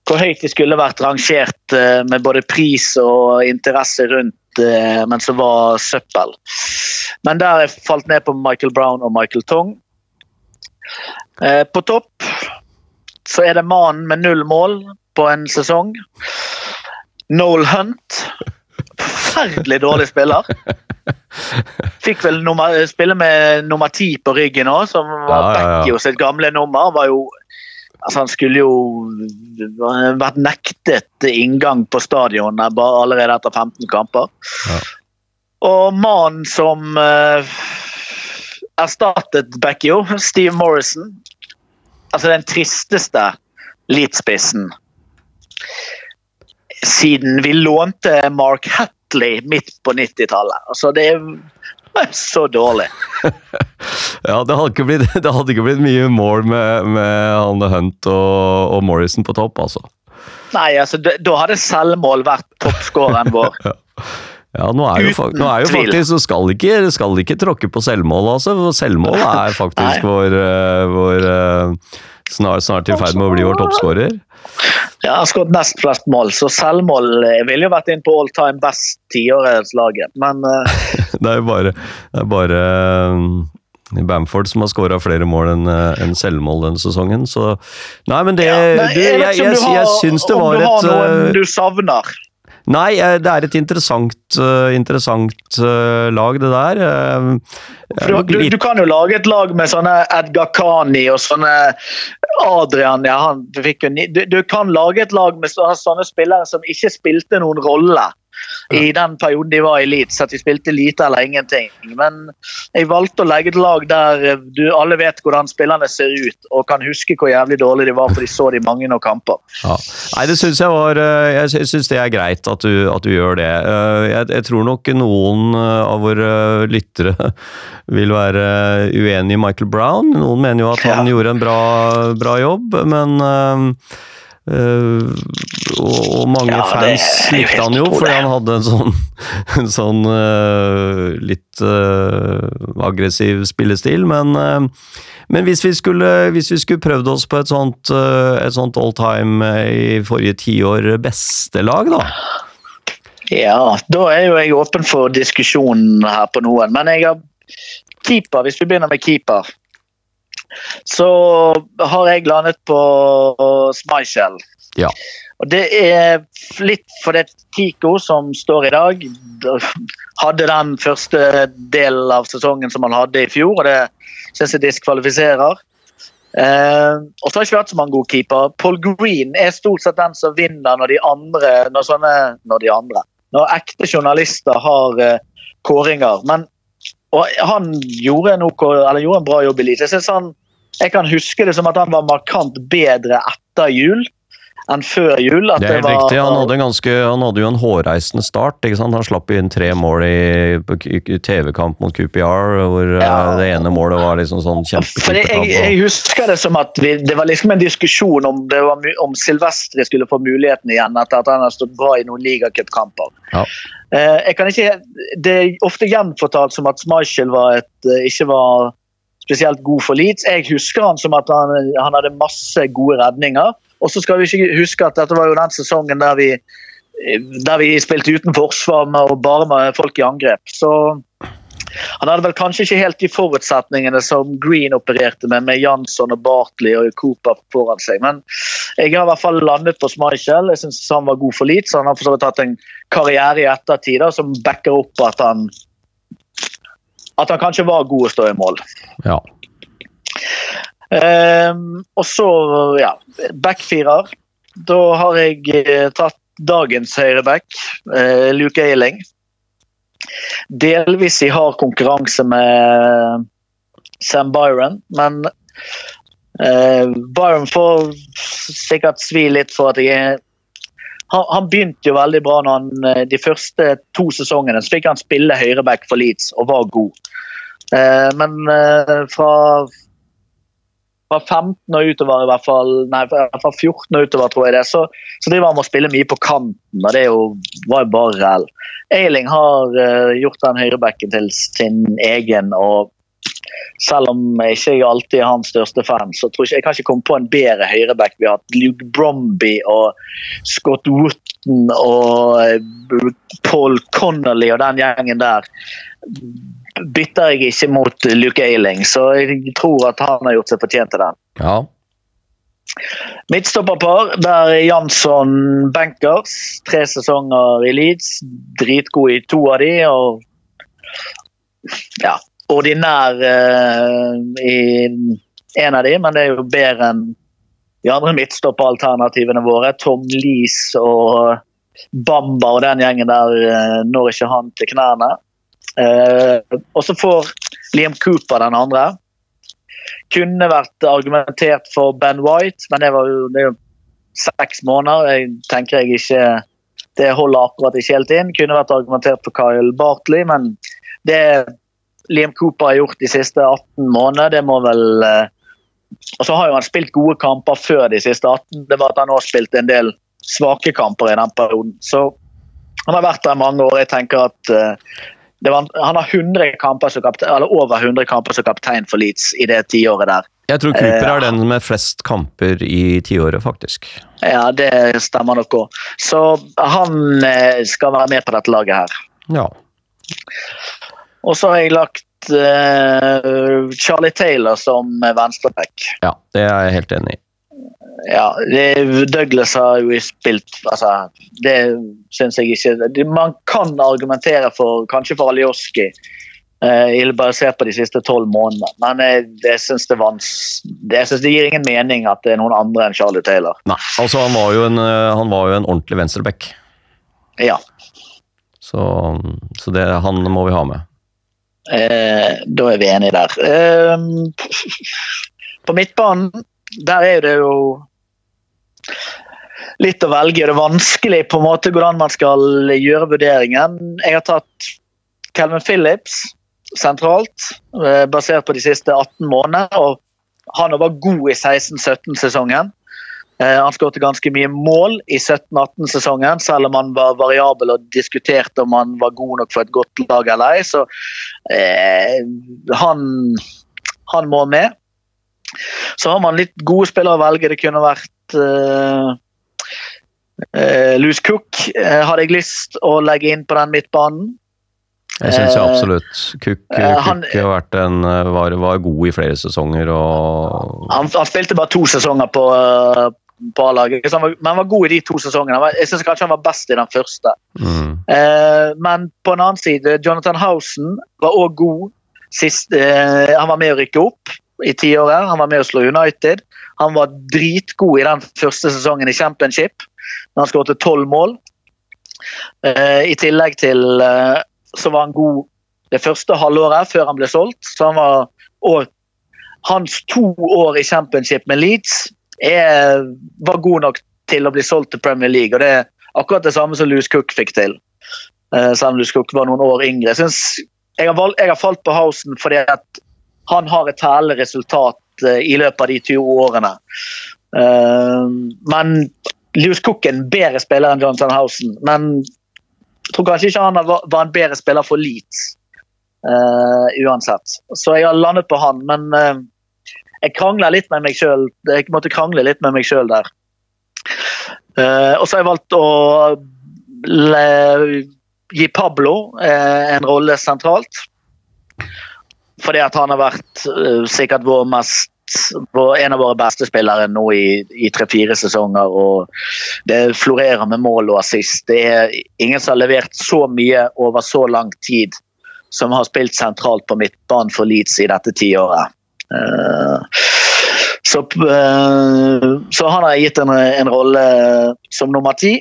hvor høyt de skulle vært rangert eh, med både pris og interesse rundt, eh, men som var søppel. Men der jeg falt ned på Michael Brown og Michael Tong. Eh, på topp så er det mannen med null mål på en sesong. Noel Hunt. Forferdelig dårlig spiller. Fikk vel nummer, spille med nummer ti på ryggen òg, som var Ja, ja, ja. Sitt gamle nummer. var jo Altså, han skulle jo vært nektet inngang på stadion bare allerede etter 15 kamper. Ja. Og mannen som uh, erstattet Beckio, Steve Morrison Altså den tristeste Leeds-spissen siden vi lånte Mark Hatley midt på 90-tallet. Altså, det er så dårlig. [laughs] Ja, det hadde ikke blitt, det hadde ikke blitt mye mål med, med han Hunt og, og Morrison på topp, altså. Nei, altså, da da hadde selvmål vært toppskåreren vår. [laughs] Ja, nå er jo, Uten nå er jo faktisk så skal ikke, skal ikke tråkke på selvmål, altså. For selvmål er faktisk vår, eh, vår eh, snart, snart i ferd med å bli vår toppskårer. Ja, han har skåret nest flest mål, så selvmål eh, ville jo vært inn på all time best tiårslaget. Men uh... [laughs] Det er jo bare, det er bare eh, Bamford som har skåra flere mål enn en selvmål denne sesongen, så Nei, men det ja, nei, jeg, jeg, ikke jeg, jeg syns det om var du har et noen du savner. Nei, eh, det er et interessant, eh, interessant eh, lag, det der. Du, du, kan jo lage et lag med sånne Edgar Kani og sånne Adrian ja, han fikk jo du, du kan lage et lag med sånne spillere som ikke spilte noen rolle i den perioden de var i Leeds, at de spilte lite eller ingenting. Men jeg valgte å legge et lag der eh, du alle vet hvordan spillerne ser ut, og kan huske hvor jævlig dårlig de var, for de så de mange nok kamper. Ja. Nei, det syns jeg var eh, Jeg syns det er greit at du, at du gjør det. Eh, Jeg, jeg tror nok noen av våre lyttere [laughs] vil være uenig i Michael Brown. Noen mener jo at han Ja. gjorde en bra, bra jobb, men eh, og, og mange Ja, fans likte han jo fordi han hadde en sånn, [laughs] en sånn uh, litt uh, aggressiv spillestil, men men hvis vi skulle, hvis vi skulle prøvd oss på et sånt, et sånt all time i forrige tiår beste lag, da? Ja, da er jo jeg åpen for diskusjon her på noen. Men jeg har keeper, hvis vi begynner med keeper, så har jeg landet på Schmeichel. Ja. Og det er litt fordi Tico, som står i dag, hadde den første delen av sesongen som han hadde i fjor, og det syns jeg diskvalifiserer. Eh, og så har ikke vært så mange gode keepere. Paul Green er stort sett den som vinner når de andre når sånne, når de andre, når ekte journalister har eh, kåringer. Men og han gjorde en, ok, eller gjorde en bra jobb i Leeds. Jeg, synes han, jeg kan huske det som at han var markant bedre etter jul enn før jul. Det er helt var, riktig. Han hadde, en ganske, han hadde jo en hårreisende start. ikke sant? Han slapp inn tre mål i, TV-kamp mot QPR, hvor eh, Ja. det ene målet var liksom sånn For jeg, jeg, husker det som at vi, det var liksom en diskusjon om, det var, om Silvestri skulle få muligheten igjen etter at han har stått bra i noen ligacupkamper. Ja. Eh, jeg kan ikke, det er ofte gjenfortalt som at Schmeichel var et, eh, ikke var spesielt god for Leeds. Jeg husker han som at han, han hadde masse gode redninger. Og så skal vi ikke huske at dette var jo den sesongen der vi, der vi spilte uten forsvar og bare med folk i angrep. Så han hadde vel kanskje ikke helt de forutsetningene som Green opererte med, med Jansson og Bartley og Cooper foran seg. Men jeg har i hvert fall landet på Schmeichel. Jeg syns han var god for Leeds. Han har for så vidt hatt en karriere i ettertid da, som backer opp at han at han kanskje var god å stå i mål. Ja. Um, og så, ja, backfirer. Da har jeg eh, tatt dagens høyreback, eh, Luke Eiling. Delvis i hard konkurranse med Sam Byron, men uh, Byron får sikkert svi litt for at jeg han, han begynte jo veldig bra når han eh, de første to sesongene så fikk han spille høyreback for Leeds og var god. Eh, men eh, fra, fra 15 og utover, i hvert fall, nei, fra fra 14 og utover, tror jeg det, så, så driver han med å spille mye på kanten, og det jo, var jo bare ræl. Eiling har eh, gjort den høyrebacken til sin egen, og selv om jeg ikke alltid er hans største fan, så tror jeg jeg kan ikke komme på en bedre høyreback. Vi har hatt Luke Bromby og Scott Wooten og Paul Connolly og den gjengen der. Bytter jeg ikke mot Luke Eiling, så jeg tror at han har gjort seg fortjent til den. Ja. Midtstopperpar, der er Jansson bankers. Tre sesonger i Leeds. Dritgod i to av de, og ja, ordinær eh, i en av de, men det er jo bedre enn de andre midtstopperalternativene våre. Tom Lees og Bamba og den gjengen der eh, når ikke han til knærne. Eh, og så får Liam Cooper den andre. Kunne vært argumentert for Ben White, men det var jo, det er jo seks måneder. Jeg tenker jeg ikke Det holder akkurat ikke helt inn. Kunne vært argumentert for Kyle Bartley, men det Liam Cooper har gjort de siste 18 månedene, det må vel eh, Og så har jo han spilt gode kamper før de siste 18. Det var at han òg spilte en del svake kamper i den perioden. Så han har vært der i mange år. Jeg tenker at eh, det var, han har 100 kamper som kaptein, eller over 100 kamper som kaptein for Leeds i det tiåret der. Jeg tror Cooper Eh, er den med flest kamper i tiåret, faktisk. Ja, det stemmer nok òg. Så han skal være med på dette laget her. Ja. Og så har jeg lagt uh, Charlie Taylor som venstreback. ja, det er jeg helt enig i. Ja, det, Douglas har jo spilt altså, Det syns jeg ikke det- Man kan argumentere for kanskje for Alioski, uh, basert på de siste tolv månedene. Men jeg, jeg syns det, det, det gir ingen mening at det er noen andre enn Charlie Taylor. Nei, altså han var jo en, eh, han var jo en ordentlig venstreback. Ja. Så, så det, han må vi ha med. Eh, da er vi enige der. Eh, på midtbanen, der er det jo litt å velge. Det er vanskelig på en måte hvordan man skal gjøre vurderingen. Jeg har tatt Calvin Phillips sentralt, eh, basert på de siste 18 månedene. og Han var god i 16-17-sesongen. Eh, Han skåret ganske mye mål i 17-18-sesongen, selv om han var variabel og diskuterte om han var god nok for et godt lag eller ei. Så eh, han, han må med. Så har man litt gode spillere å velge. Det kunne vært eh, eh, Cook eh, hadde jeg lyst å legge inn på den midtbanen. Jeg syns jo Eh, absolutt Cook, var, var god i flere sesonger og Han, han spilte bare to sesonger på, på A-laget, var- men han var god i de to sesongene. Jeg syns kanskje han var best i den første. mm, Eh, men på en annen side, Jonathan Housen var òg god. Sist, eh, han var med å rykke opp i tiåret. Han var med å slå United. Han var dritgod i den første sesongen i Championship. Han skåret tolv mål. Eh, I tillegg til eh, så var han god det første halvåret før han ble solgt. Så han var og Hans to år i Championship med Leeds er, var god nok til å bli solgt til Premier League. og Det er akkurat det samme som Louis Cook fikk til. uh, selv om Louis Cook var noen år yngre. Jeg, synes, jeg, har, valgt, jeg har falt på Housen fordi han har et herlig resultat uh, i løpet av de 20 årene. Uh, men Louis Cook er en bedre spiller enn Jonathan Housen. Men jeg tror kanskje ikke han var, en bedre spiller for Leeds. uansett. Så jeg har landet på han, men jeg krangla litt med meg sjøl. Jeg måtte krangle litt med meg sjøl der. Uh, og så har jeg valgt å le, gi Pablo uh, en rolle sentralt. Fordi at han har vært uh, sikkert vår mest en av våre beste spillere nå i, i tre-fire sesonger. og Det florerer med mål og assist. Det er ingen som har levert så mye over så lang tid som har spilt sentralt på midtbanen for Leeds i dette tiåret. Eh, så, eh, så han har gitt en, en rolle som nummer ti.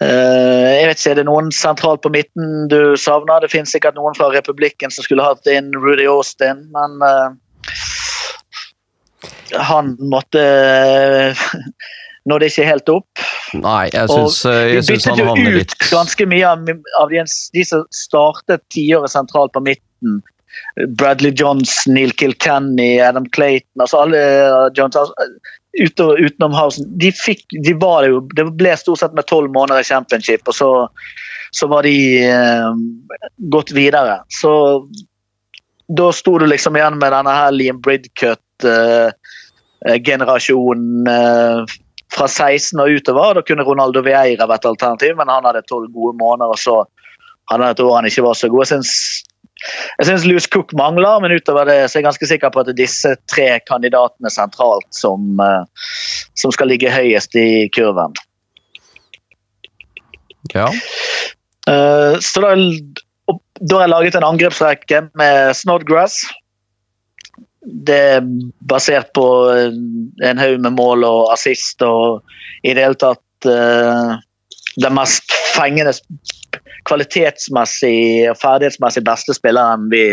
Eh, jeg vet ikke, Er det noen sentralt på midten du savner? Det finnes sikkert noen fra Republikken som skulle hatt inn Rudy Austin, men eh, han måtte nådde ikke helt opp. Nei, jeg syns, han Vi litt syns byttet jo ut ganske mye av, av de, de som startet tiåret sentralt på midten. Bradley Johnson, Neil Kilkenny, Adam Clayton altså alle uh, Jones, altså, utover, utenom Housen. De, fikk, de var jo, det ble stort sett med tolv måneder i championship, og så, så var de eh, gått videre. Så da sto du liksom igjen med denne her Liam Bridcut-generasjonen eh, fra 16 og utover. Da kunne Ronaldo Vieira vært alternativ, men han hadde tolv gode måneder. og så hadde han et år han ikke var så god. Jeg syns, jeg syns Louis Cook mangler, men utover det så er jeg ganske sikker på at det er disse tre kandidatene sentralt som, eh, som skal ligge høyest i kurven. Ja. Eh, så da, da har jeg laget en angrepsrekke med Snodgrass. Det er basert på en haug med mål og assist og i det hele tatt uh, den mest fengende kvalitetsmessig og ferdighetsmessig beste spilleren vi,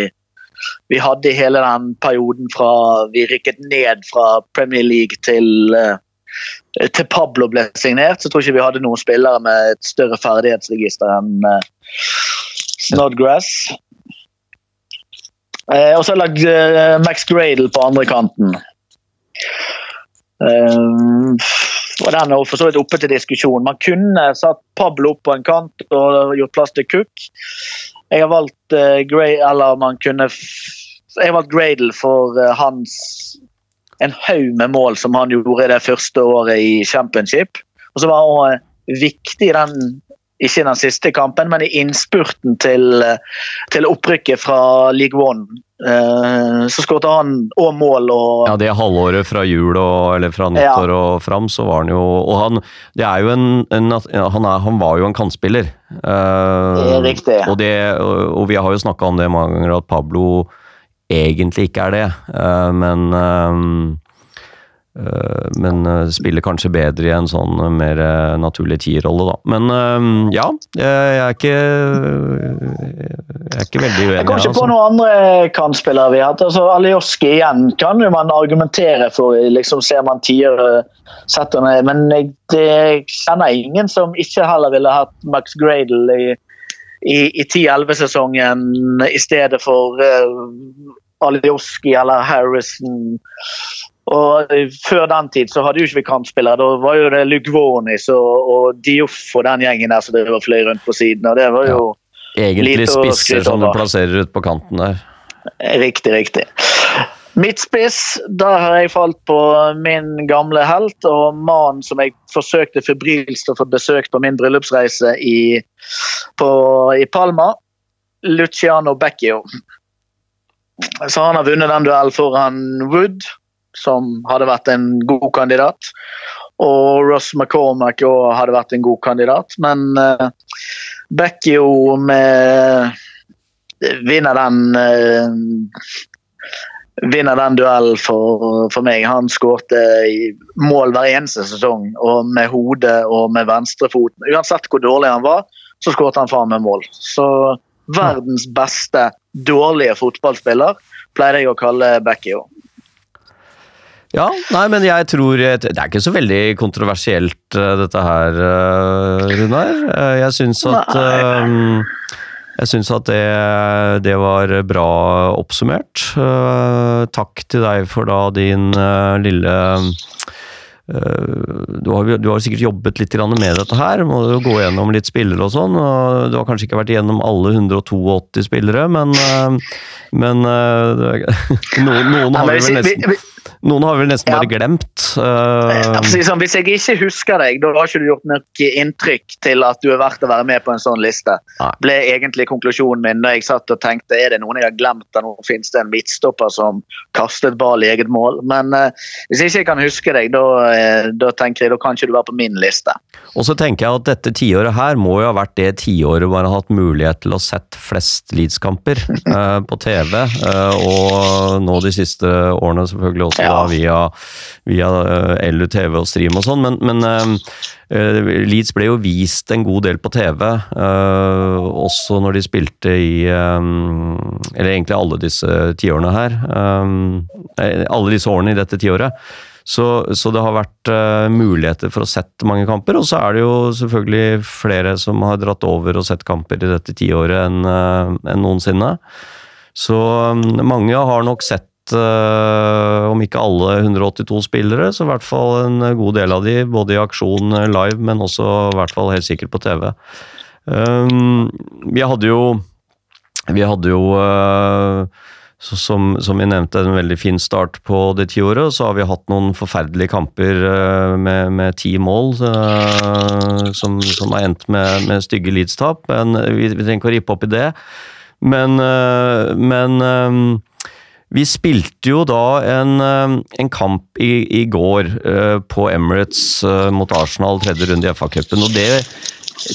vi hadde i hele den perioden fra vi rykket ned fra Premier League til uh, til Pablo ble signert, så tror jeg ikke vi hadde noen spillere med et større ferdighetsregister enn uh, Snodgrass. Eh, og så har jeg lagd eh, Max Gradle på andre kanten. Eh, og Den er for så vidt oppe til diskusjon. Man kunne satt Pablo opp på en kant og gjort plass til Cook. Jeg har valgt eh, Gray, eller man kunne Jeg har valgt Gradle for eh, hans en haug med mål som han gjorde det første året i championship. Og så var han også viktig i den, ikke i den siste kampen, men i innspurten til, til opprykket fra League One. Eh, Så skåret han òg mål og ja, det halvåret fra jul og, eller fra nyttår og fram, så var han jo Og han, det er jo en, en han, er, han var jo en kantspiller. Eh, Det er riktig. Og, det, og, vi har jo snakka om det mange ganger, at Pablo egentlig ikke er det. Eh, men men eh, spiller kanskje bedre i en sånn eh, mer eh, naturlig tierrolle, da. Men eh, ja, jeg er ikke Jeg er ikke veldig uenig. Jeg kom ikke altså. på noen andre kantspillere vi har hatt. Altså, Alioski igjen kan jo man argumentere for. liksom Ser man tiere setter ned. Men jeg, jeg kjenner ingen som ikke heller ville hatt Max Gradle i, i, i 10-11-sesongen i stedet for uh, Alioski eller Harrison. Og Før den tid så hadde jo ikke vi kantspillere. Da var jo det Lugvonis og, og Dioff og den gjengen der som drev og fløy rundt på siden. og det var jo Egentlig Lite å spisser som du plasserer ut på kanten der. Riktig, riktig. Midtspiss, der har jeg falt på min gamle helt og mannen som jeg forsøkte febrilsk å få besøkt på min bryllupsreise i, på, i Palma. Luciano Becchio. Så han har vunnet den duellen foran Wood, som hadde vært en god kandidat. Og Ross McCormack òg hadde vært en god kandidat. Men uh, Beckio med vinner den uh, vinner den duellen for, for meg. Han skårte mål hver eneste sesong, og med hodet og med venstrefoten. Uansett hvor dårlig han var, så skårte han faen meg mål. Så verdens beste dårlige fotballspiller pleide jeg å kalle Becchio. Ja, nei, men jeg tror Det er ikke så veldig kontroversielt, eh, dette her, eh, Runar. Eh, Jeg syns at Jeg syns at det, det var bra oppsummert. Takk til deg for da din lille du har, du har sikkert jobbet litt med dette her, må jo gå gjennom litt spillere og sånn. og Du har kanskje ikke vært gjennom alle 182 spillere, men, men [laughs] noen, noen, har vi vel nesten, noen har vi vel nesten Ja. bare glemt. Uh... [laughs] sånn, hvis jeg ikke husker deg, da har ikke du gjort nok inntrykk til at du er verdt å være med på en sånn liste. Nei. ble egentlig konklusjonen min da jeg satt og tenkte er det noen jeg har glemt, eller nå finnes det en midtstopper som kastet ball i eget mål. Men uh, hvis jeg ikke kan huske deg, da, uh, da tenker jeg da kan ikke du være på min liste. Og så tenker jeg at dette tiåret her må jo ha vært det tiåret man har hatt mulighet til å sett flest Leeds-kamper [laughs] på TV, og nå de siste årene selvfølgelig også Ja. da via, via eh, LUTV og stream og sånn, men, men eh, Leeds ble jo vist en god del på TV, uh, også når de spilte i um, Eller egentlig alle disse tiårene her. Um, alle disse årene i dette tiåret. Så, så det har vært uh, muligheter for å sette mange kamper. Og så er det jo selvfølgelig flere som har dratt over og sett kamper i dette tiåret enn uh, enn noensinne. Så um, mange har nok sett, eh, om ikke alle 182 spillere, så i hvert fall en god del av de, både i aksjon eh, live, men også i hvert fall helt sikkert på TV. Um, vi hadde jo Vi hadde jo uh, som, som vi nevnte, en veldig fin start på det tiåret. Så har vi hatt noen forferdelige kamper med, med ti mål som, som har endt med, med stygge Leeds-tap. Men vi, vi trenger ikke å rippe opp i det. Men, men eh, vi spilte jo da en, eh, en kamp i, i går uh, på Emirates uh, mot Arsenal, tredje runde i FA-cupen. og det,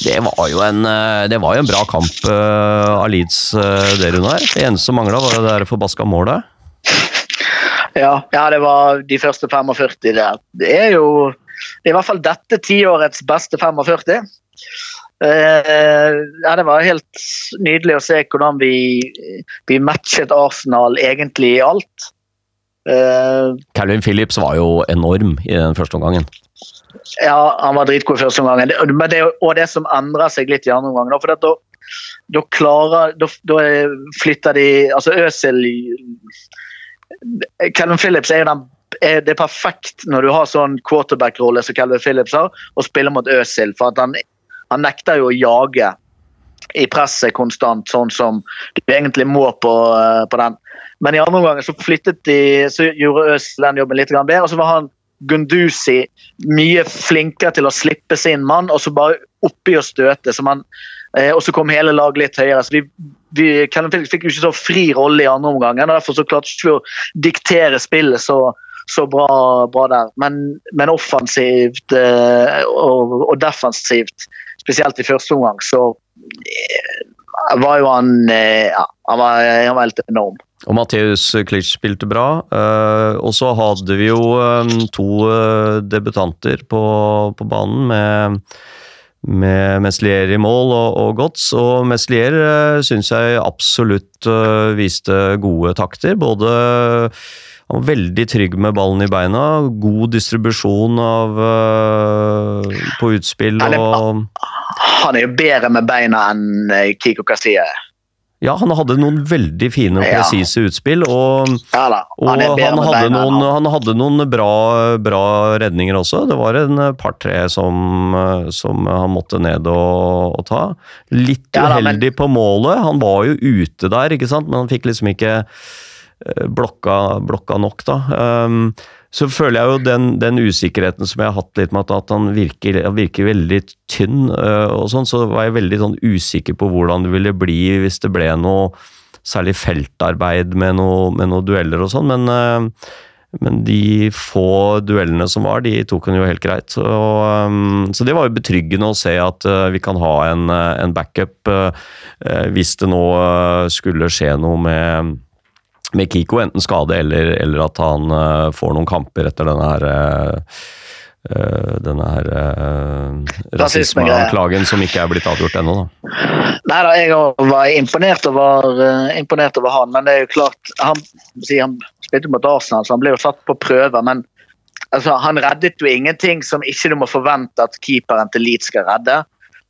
det, var jo en, det var jo en bra kamp uh, av Leeds, det Runar. Det eneste som mangla, var det der forbaska målet. Ja, ja, det var de første 45 der. Det er jo det er i hvert fall dette tiårets beste 45. Eh, ja, det var helt nydelig å se hvordan vi, vi matchet Arsenal egentlig i alt. Eh, Calvin Phillips var jo enorm i den første omgangen. ja, han var dritgod i første omgang. Men det, og det som endrer seg litt i andre omgang. For da, da klarer da, da flytter de Altså Øzil Calvin Phillips er jo den er det er perfekt når du har sånn quarterback-rolle som Calvin Phillips har, å spille mot Øzil. For at han, han nekter jo å jage i presset konstant, sånn som du egentlig må på, eh, på den. Men i andre omgang så flyttet de, så gjorde Øs den jobben litt bedre. og så var han Gunduzi mye flinkere til å slippe sin mann, og så bare oppi og støte. Så man, eh, og så kom hele laget litt høyere. så vi, vi, Phillips fikk jo ikke så fri rolle i andre omgang. og derfor så klarte vi ikke å diktere spillet så, så bra, bra der. Men, men offensivt eh, og, og defensivt, spesielt i første omgang, så eh, var jo han eh, ja, han var, han var helt enorm. Og Matheus Klitsch spilte bra. eh, og så hadde vi jo to debutanter på, på banen med, med Meslier i mål og, og Gods. Og Meslier uh, syns jeg absolutt viste gode takter. Både han var veldig trygg med ballen i beina, god distribusjon av, uh, på utspill og Han er jo bedre med beina enn eh, Kiko Casilla er. Ja, han hadde noen veldig fine og presise utspill. og Ja Og han han, hadde noen, han. hadde noen bra, bra redninger også. Det var en eh, par-tre som, som han måtte ned og, og ta. Litt Ja da, men- uheldig på målet. Han var jo ute der, ikke sant? men han fikk liksom ikke blokka, blokka nok, da. Um, så føler jeg jo den, den usikkerheten som jeg har hatt litt med at, han virker, virker veldig tynn, uh, og sånn, så var jeg veldig sånn usikker på hvordan det ville bli hvis det ble noe særlig feltarbeid med noe, med noe dueller og sånn, men, uh, men de få duellene som var, de tok han jo helt greit. Så, um, så det var jo betryggende å se at uh, vi kan ha en, eh, en backup eh, eh, hvis det nå eh, skulle skje noe med med Kiko, enten skade eller, eller at han uh, får noen kamper etter denne her uh, Uh, denne her uh, rasismeanklagen som ikke er blitt avgjort ennå. da. Nei da, jeg var imponert over, uh, imponert over han, men det er jo klart Han, si, han spilte mot Arsenal, så han ble jo satt på prøve, men altså, han reddet jo ingenting som ikke du må forvente at keeperen til Leeds skal redde.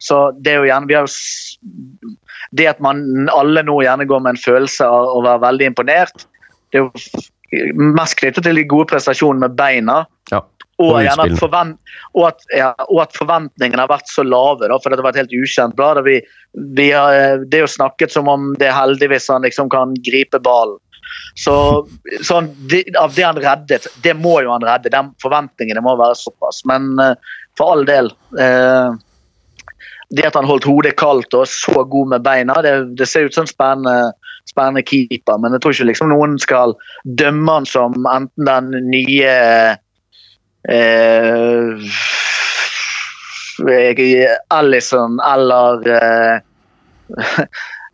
Så det er jo gjerne vi har jo Det at man alle nå gjerne går med en følelse av å være veldig imponert, det er jo mest knyttet til de gode prestasjonene med beina. Ja. Og, Og at, forvent, og, at, ja, og at forventningene har vært så lave, da, for det har vært helt ukjent blad. Vi, vi har, det er jo snakket som om det er heldig hvis han liksom kan gripe ballen. Så [laughs] sånn, det, Av det han reddet, det må jo han redde. De forventningene må være såpass. Men uh, for all del eh, Det at han holdt hodet kaldt og så god med beina, det, det ser ut som en spennende, spennende keeper. Men jeg tror ikke liksom noen skal dømme han som enten den nye eh, Allison eller eh,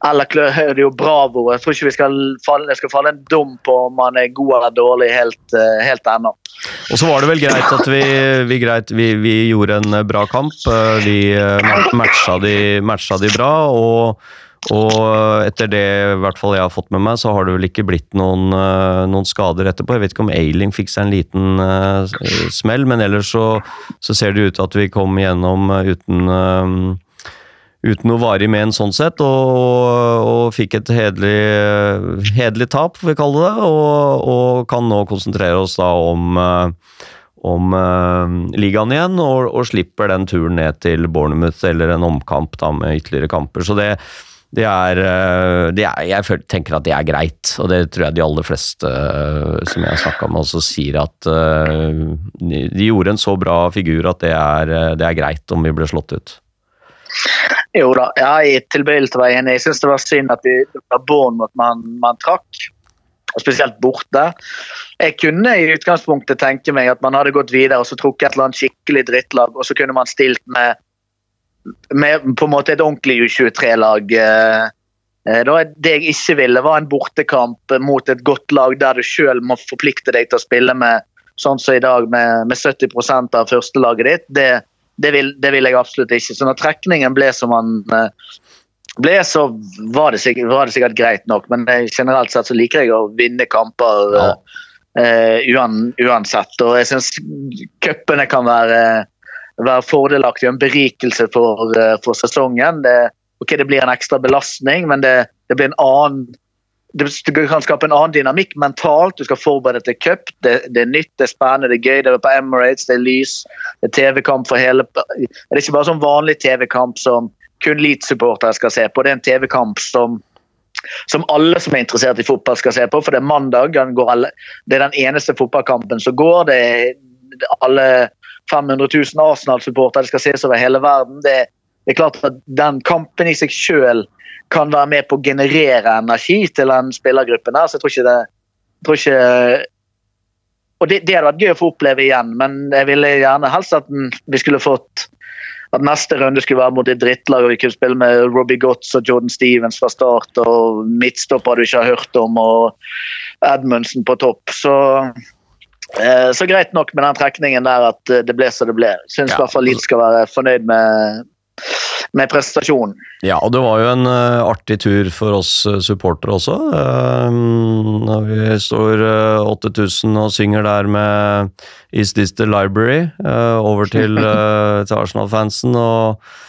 eller hører er jo Bravo. Jeg tror ikke vi skal falle, skal falle en dom på om han er god eller dårlig helt, eh, helt ennå. Og så var det vel greit at vi, vi, greit, vi, vi gjorde en bra kamp. Eh, Vi eh, matcha de, matcha de bra, og, Og etter det i hvert fall jeg har fått med meg, så har det vel ikke blitt noen, eh, noen skader etterpå. Jeg vet ikke om Ailing fikk seg en liten uh, smell, men ellers så, så ser det ut til at vi kom igjennom eh, uten eh, uten noe varig en sånn sett, og, og fikk et hederlig, tap, får vi kalle det, og, og kan nå konsentrere oss da om, eh, om eh, ligaen igjen, og, og slipper den turen ned til Bournemouth eller en omkamp da med ytterligere kamper. Så det, det er, eh, det er Jeg tenker at det er greit, og det tror jeg de aller fleste som jeg har snakka med også sier at de, de gjorde en så bra figur at det er, det er greit om vi ble slått ut. Jo da, jeg er tilbøyelig til å være enig. Jeg syns det var synd at det var Bournemouth man, man trakk. og Spesielt borte. Jeg kunne i utgangspunktet tenke meg at man hadde gått videre og så trukket et eller annet skikkelig drittlag, og så kunne man stilt med, med på en måte et ordentlig U23-lag. eh, eh, Det jeg ikke ville, var en bortekamp mot et godt lag der du sjøl må forplikte deg til å spille med sånn som i dag, med, med 70% av førstelaget ditt. Det, det, vil, det vil jeg absolutt ikke. Så når trekningen ble som han eh, ble, så var det, sikkert, var det sikkert greit nok. Men eh, generelt sett så liker jeg å vinne kamper Ja. uh, uansett. Og jeg syns cupene kan være, være fordelaktig og en berikelse for, for sesongen. Det, ok, det blir en ekstra belastning, men det, det blir en annen du kan skape en annen dynamikk mentalt. Du skal forberede til cup. Det, det er nytt, det er spennende, det er gøy. Det er på Emirates, det er lys. Det er TV-kamp for hele Det er ikke bare sånn vanlig TV-kamp som kun Leeds-supportere skal se på. Det er en TV-kamp som som alle som er interessert i fotball skal se på, for det er mandag. Alle, det er den eneste fotballkampen som går. Det er alle 500 000 Arsenal-supportere skal ses over hele verden. Det, det er klart at Den kampen i seg selv kan være med på å generere energi til den spillergruppen. der. så jeg tror ikke det jeg tror ikke, og det, det hadde vært gøy å få oppleve igjen, men jeg ville gjerne helst at vi skulle fått at neste runde skulle være mot et drittlag, og vi kunne spille med Robbie Gotts og Jordan Stevens fra start, og midtstopper du ikke har hørt om, og Edmundsen på topp. Så, eh, så greit nok med den trekningen der at det ble så det ble. Syns i hvert fall Leeds skal være fornøyd med, med prestasjonen. Ja, og det var jo en uh, artig tur for oss uh, supportere også. Uh, når vi står uh, 8000 og synger der med Is This The Library eh, over til, til [laughs] Arsenal-fansen. og eh,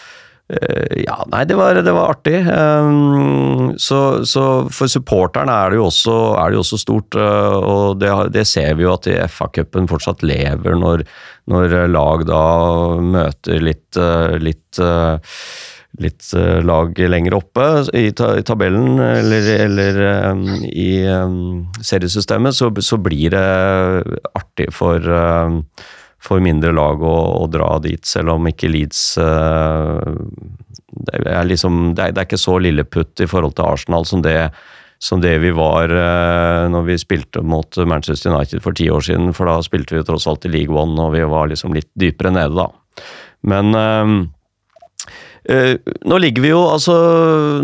ja, nei, det var, det var artig. Um, så, så for supporterne er det jo også, det jo også stort, uh, og det, det ser vi jo at i FA-cupen fortsatt lever når, når lag da møter litt, uh, litt litt lag lenger oppe i, tabellen eller, eller um, i um, seriesystemet, så, så blir det artig for, for mindre lag å, å dra dit, selv om ikke Leeds uh, det, er liksom, det, er, det er ikke så lilleputt i forhold til Arsenal som det, som det vi var uh, når vi spilte mot Manchester United for ti år siden, for da spilte vi tross alt i League One, og vi var liksom litt dypere nede, da. Men Eh, nå, ligger vi jo, altså,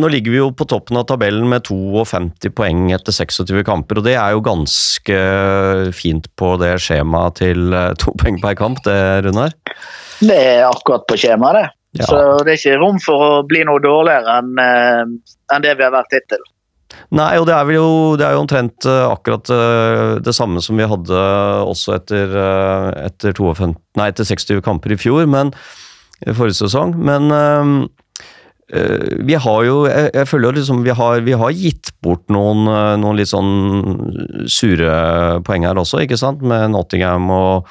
nå ligger vi jo på toppen av tabellen med 52 poeng etter 26 kamper, og det er jo ganske fint på det skjemaet til eh, to poeng per kamp, det, Runar? Det er akkurat på skjemaet, det. Ja. Så det er ikke rom for å bli noe dårligere enn eh, enn det vi har vært hittil. Nei, og det er, vel jo, det er jo omtrent eh, akkurat eh, det samme som vi hadde også etter, eh, etter, 52, nei, etter 60 kamper i fjor, men forrige sesong. Men eh, eh, vi har jo Jeg, jeg føler liksom vi har, vi har gitt bort noen, eh, noen litt sånn sure poeng her også, ikke sant? Med Nottingham og,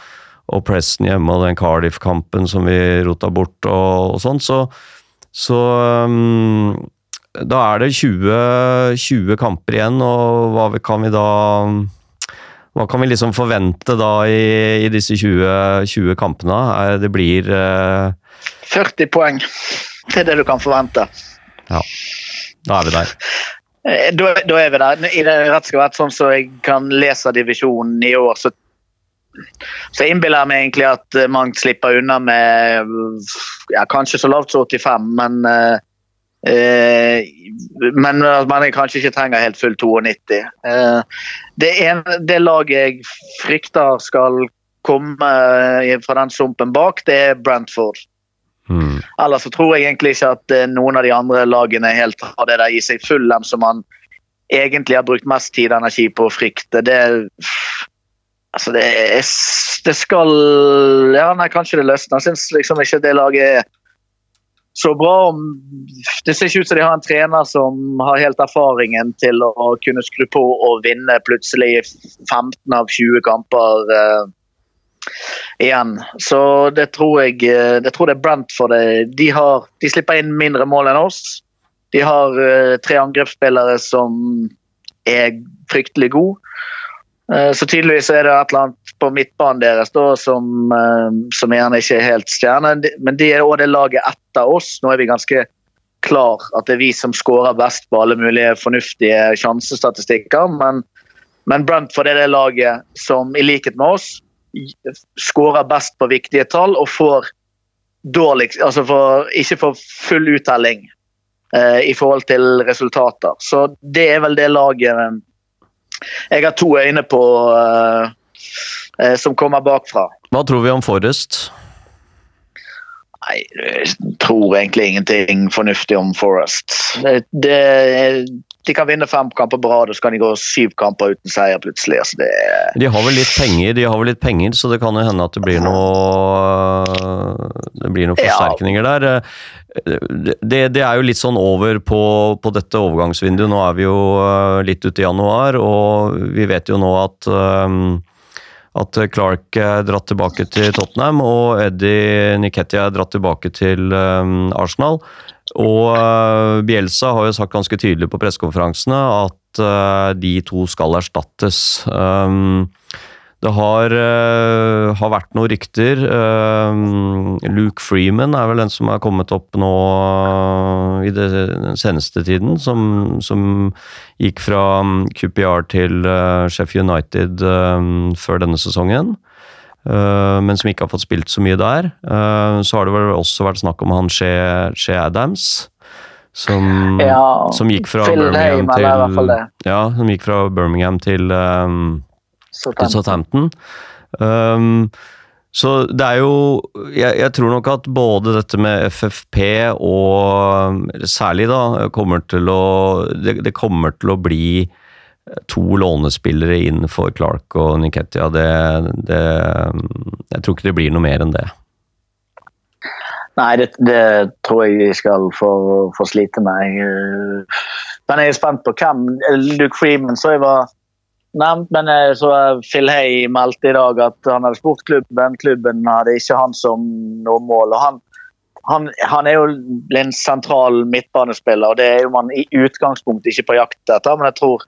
og Preston hjemme og den Cardiff-kampen som vi rota bort og, og sånn. Så, så um, da er det 20, 20 kamper igjen, og hva kan vi da Hva kan vi liksom forvente da i, i disse 20, 20 kampene? Det blir uh... 40 poeng. Det er det du kan forvente. Ja, da er vi der. Eh, Da, da er vi der. I det rett skal være sånn som jeg kan lese divisjonen i år, så, så innbiller jeg meg egentlig at Mangt man slipper unna med ja, kanskje så lavt som 85, men eh, eh, men at man kanskje ikke trenger helt full 92. Eh, det, en, det laget jeg frykter skal komme eh, fra den sumpen bak, det er Brentford. Mm. Ellers så tror jeg egentlig ikke at eh, noen av de andre lagene helt har det der i seg full dem som man egentlig har brukt mest tid og energi på å frykte. Det Altså, det, det skal Ja, nei, kanskje det løsner. Jeg syns liksom ikke det laget er så bra. Det ser ikke ut som de har en trener som har helt erfaringen til å kunne skru på og vinne plutselig 15 av 20 kamper uh, igjen. Så det tror jeg eh, det tror det er Brentford. De, har, de slipper inn mindre mål enn oss. De har uh, tre angrepsspillere som er fryktelig gode. Eh, Så tydeligvis er det et eller annet på midtbanen deres da, som, eh, som gjerne ikke er helt stjerne. Men de er òg det laget etter oss. Nå er vi ganske klar at det er vi som skårer best på alle mulige fornuftige sjansestatistikker. Men, men Brentford er det laget som i likhet med oss skårer best på viktige tall og får dårlig Altså for, ikke får full uttelling eh, i forhold til resultater. Så det er vel det laget eh, jeg har to øyne på uh, uh, som kommer bakfra. Hva tror vi om Forrest? Nei, jeg tror egentlig ingenting fornuftig om Forrest. Det, det, de kan vinne fem kamper på rad, og så kan de gå syv kamper uten seier plutselig. Altså det, De har vel litt penger, de har vel litt penger, så det kan jo hende at det blir noe Det blir noen Ja. forsterkninger der. Det, det er jo litt sånn over på, på dette overgangsvinduet. Nå er vi jo eh, litt ute i januar, og vi vet jo nå at um, at Clark er dratt tilbake til Tottenham, og Eddie Niketia er dratt tilbake til um, Arsenal. Og eh, Bielsa har jo sagt ganske tydelig på pressekonferansene at eh, de to skal erstattes. Um, det har, eh, har vært noen rykter. Luke Freeman er vel den som er kommet opp nå i den seneste tiden, som, som gikk fra um, QPR til eh, Sheffield United før denne sesongen. Uh, men som ikke har fått spilt så mye der. Uh, så har det vel også vært snakk om han Shea, Shea Adams. Som, ja, som gikk fra Birmingham til. Ja, som gikk fra Birmingham til um, Så til Southampton. Um, så det er jo jeg, jeg tror nok at både dette med FFP og Særlig, da, kommer til å det, det kommer til å bli to lånespillere inn for Clark og Niketia. Det, det Jeg tror ikke det blir noe mer enn det. Nei, det, det tror jeg de skal få, få slite med. Men jeg er spent på hvem Luke Freeman så jeg var nevnt, men jeg så Phil Hay meldte i dag at han hadde spurt klubben. Klubben hadde ikke han som noe mål. og han han, han er jo en sentral midtbanespiller, og det er jo man i utgangspunktet ikke på jakt etter. Men jeg tror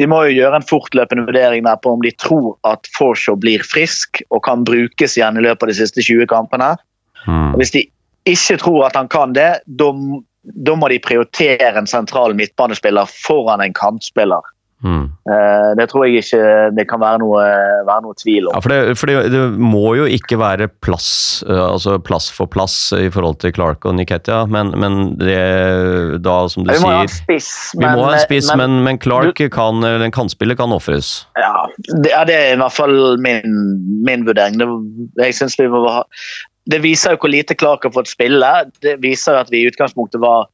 de må jo gjøre en fortløpende vurdering der på om de tror at Forshaw blir frisk og kan brukes igjen i løpet av de siste 20 kampene. Mm. Hvis de ikke tror at han kan det, da må de prioritere en sentral midtbanespiller foran en kantspiller. Mm. Eh, Det tror jeg ikke det kan være noe, være noe tvil Ja, om. for, det, for det, det må jo ikke være plass, eh, altså plass for plass i forhold til Clark og Niketia, men, men det da, som du Vi må sier spiss, Vi må ha en spiss, men, men Clark kan, den en kantspiller kan ofres. Ja, det, ja, det er i hvert fall min, min vurdering. Det, jeg synes vi må ha, det viser jo hvor lite Clark har fått spille. Det viser at vi i utgangspunktet var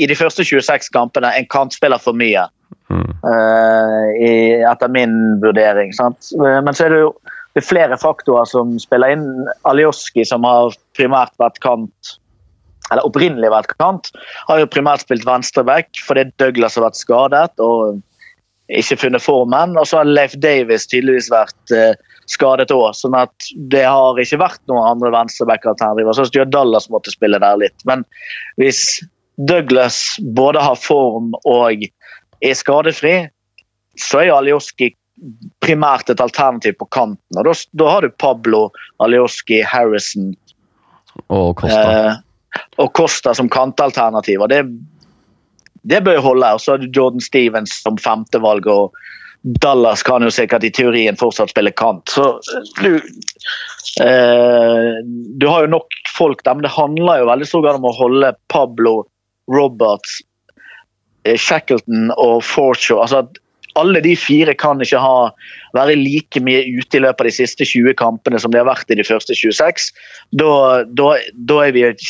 i de første 26 kampene en kantspiller for mye. Eh, i, etter min vurdering. Sant? Men så er det jo det er flere faktorer som spiller inn. Alioski, som har primært vært kant, eller opprinnelig vært kant, har jo primært spilt venstreback fordi Douglas har vært skadet og ikke funnet formen. Og så har Leif Davis tydeligvis vært uh, skadet òg, sånn at det har ikke vært noen andre venstreback-alternativer. Så Stuart Dallas måtte spille der litt. Men hvis Douglas både har form og er skadefri, så er jo Alioski primært et alternativ på kanten. Og Da, da har du Pablo, Alioski, Harrison Og Costa. eh, og Costa som kantalternativ. og Det, det bør jo holde. Og så har du Jordan Stevens som femtevalg. og Dallas kan jo sikkert i teorien fortsatt spille kant. Så du eh, Du har jo nok folk der, men det handler jo veldig stor grad om å holde Pablo, Roberts, Shackleton og Forshaw altså at alle de fire kan ikke ha, være like mye ute i løpet av de siste 20 kampene som de har vært i de første 26. Da, da, da er vi et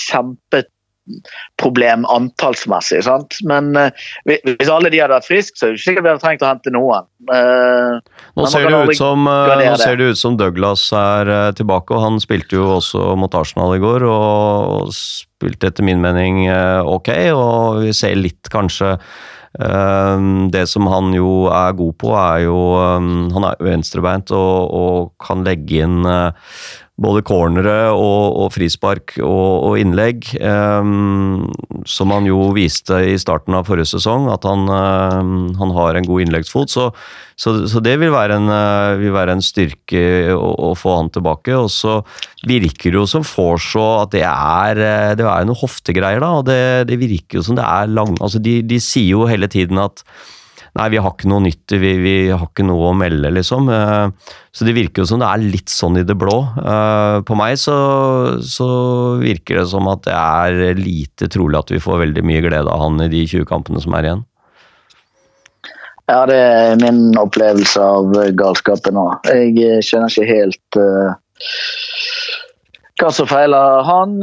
kjempeproblem antallsmessig. Sant? Men uh, hvis alle de hadde vært friske, så er det ikke sikkert vi hadde trengt å hente noen. Uh, Nå ser, som, uh, nå ser det ut som Douglas er tilbake, og han spilte jo også mot Arsenal i går, og spilte etter min mening ok, og vi ser litt kanskje Det som han jo er god på, er jo Han er venstrebeint og, og kan legge inn både cornere og, og frispark og, og innlegg, Um, som han jo viste i starten av forrige sesong, at han, um, han har en god innleggsfot. Så, så, så det vil være en, uh, vil være en styrke å, å få han tilbake. Og så virker det jo som Forshaw at det er, det er noen hoftegreier, da. Og det, det virker jo som det er lang... Altså de, de sier jo hele tiden at Nei, vi har ikke noe nytt, vi, vi har ikke noe å melde, liksom. Eh, Så det virker jo som det er litt sånn i det blå. Eh, På meg så, så virker det som at det er lite trolig at vi får veldig mye glede av han i de 20 kampene som er igjen. Ja, det er min opplevelse av galskapen nå. Jeg skjønner ikke helt eh, hva som feiler han.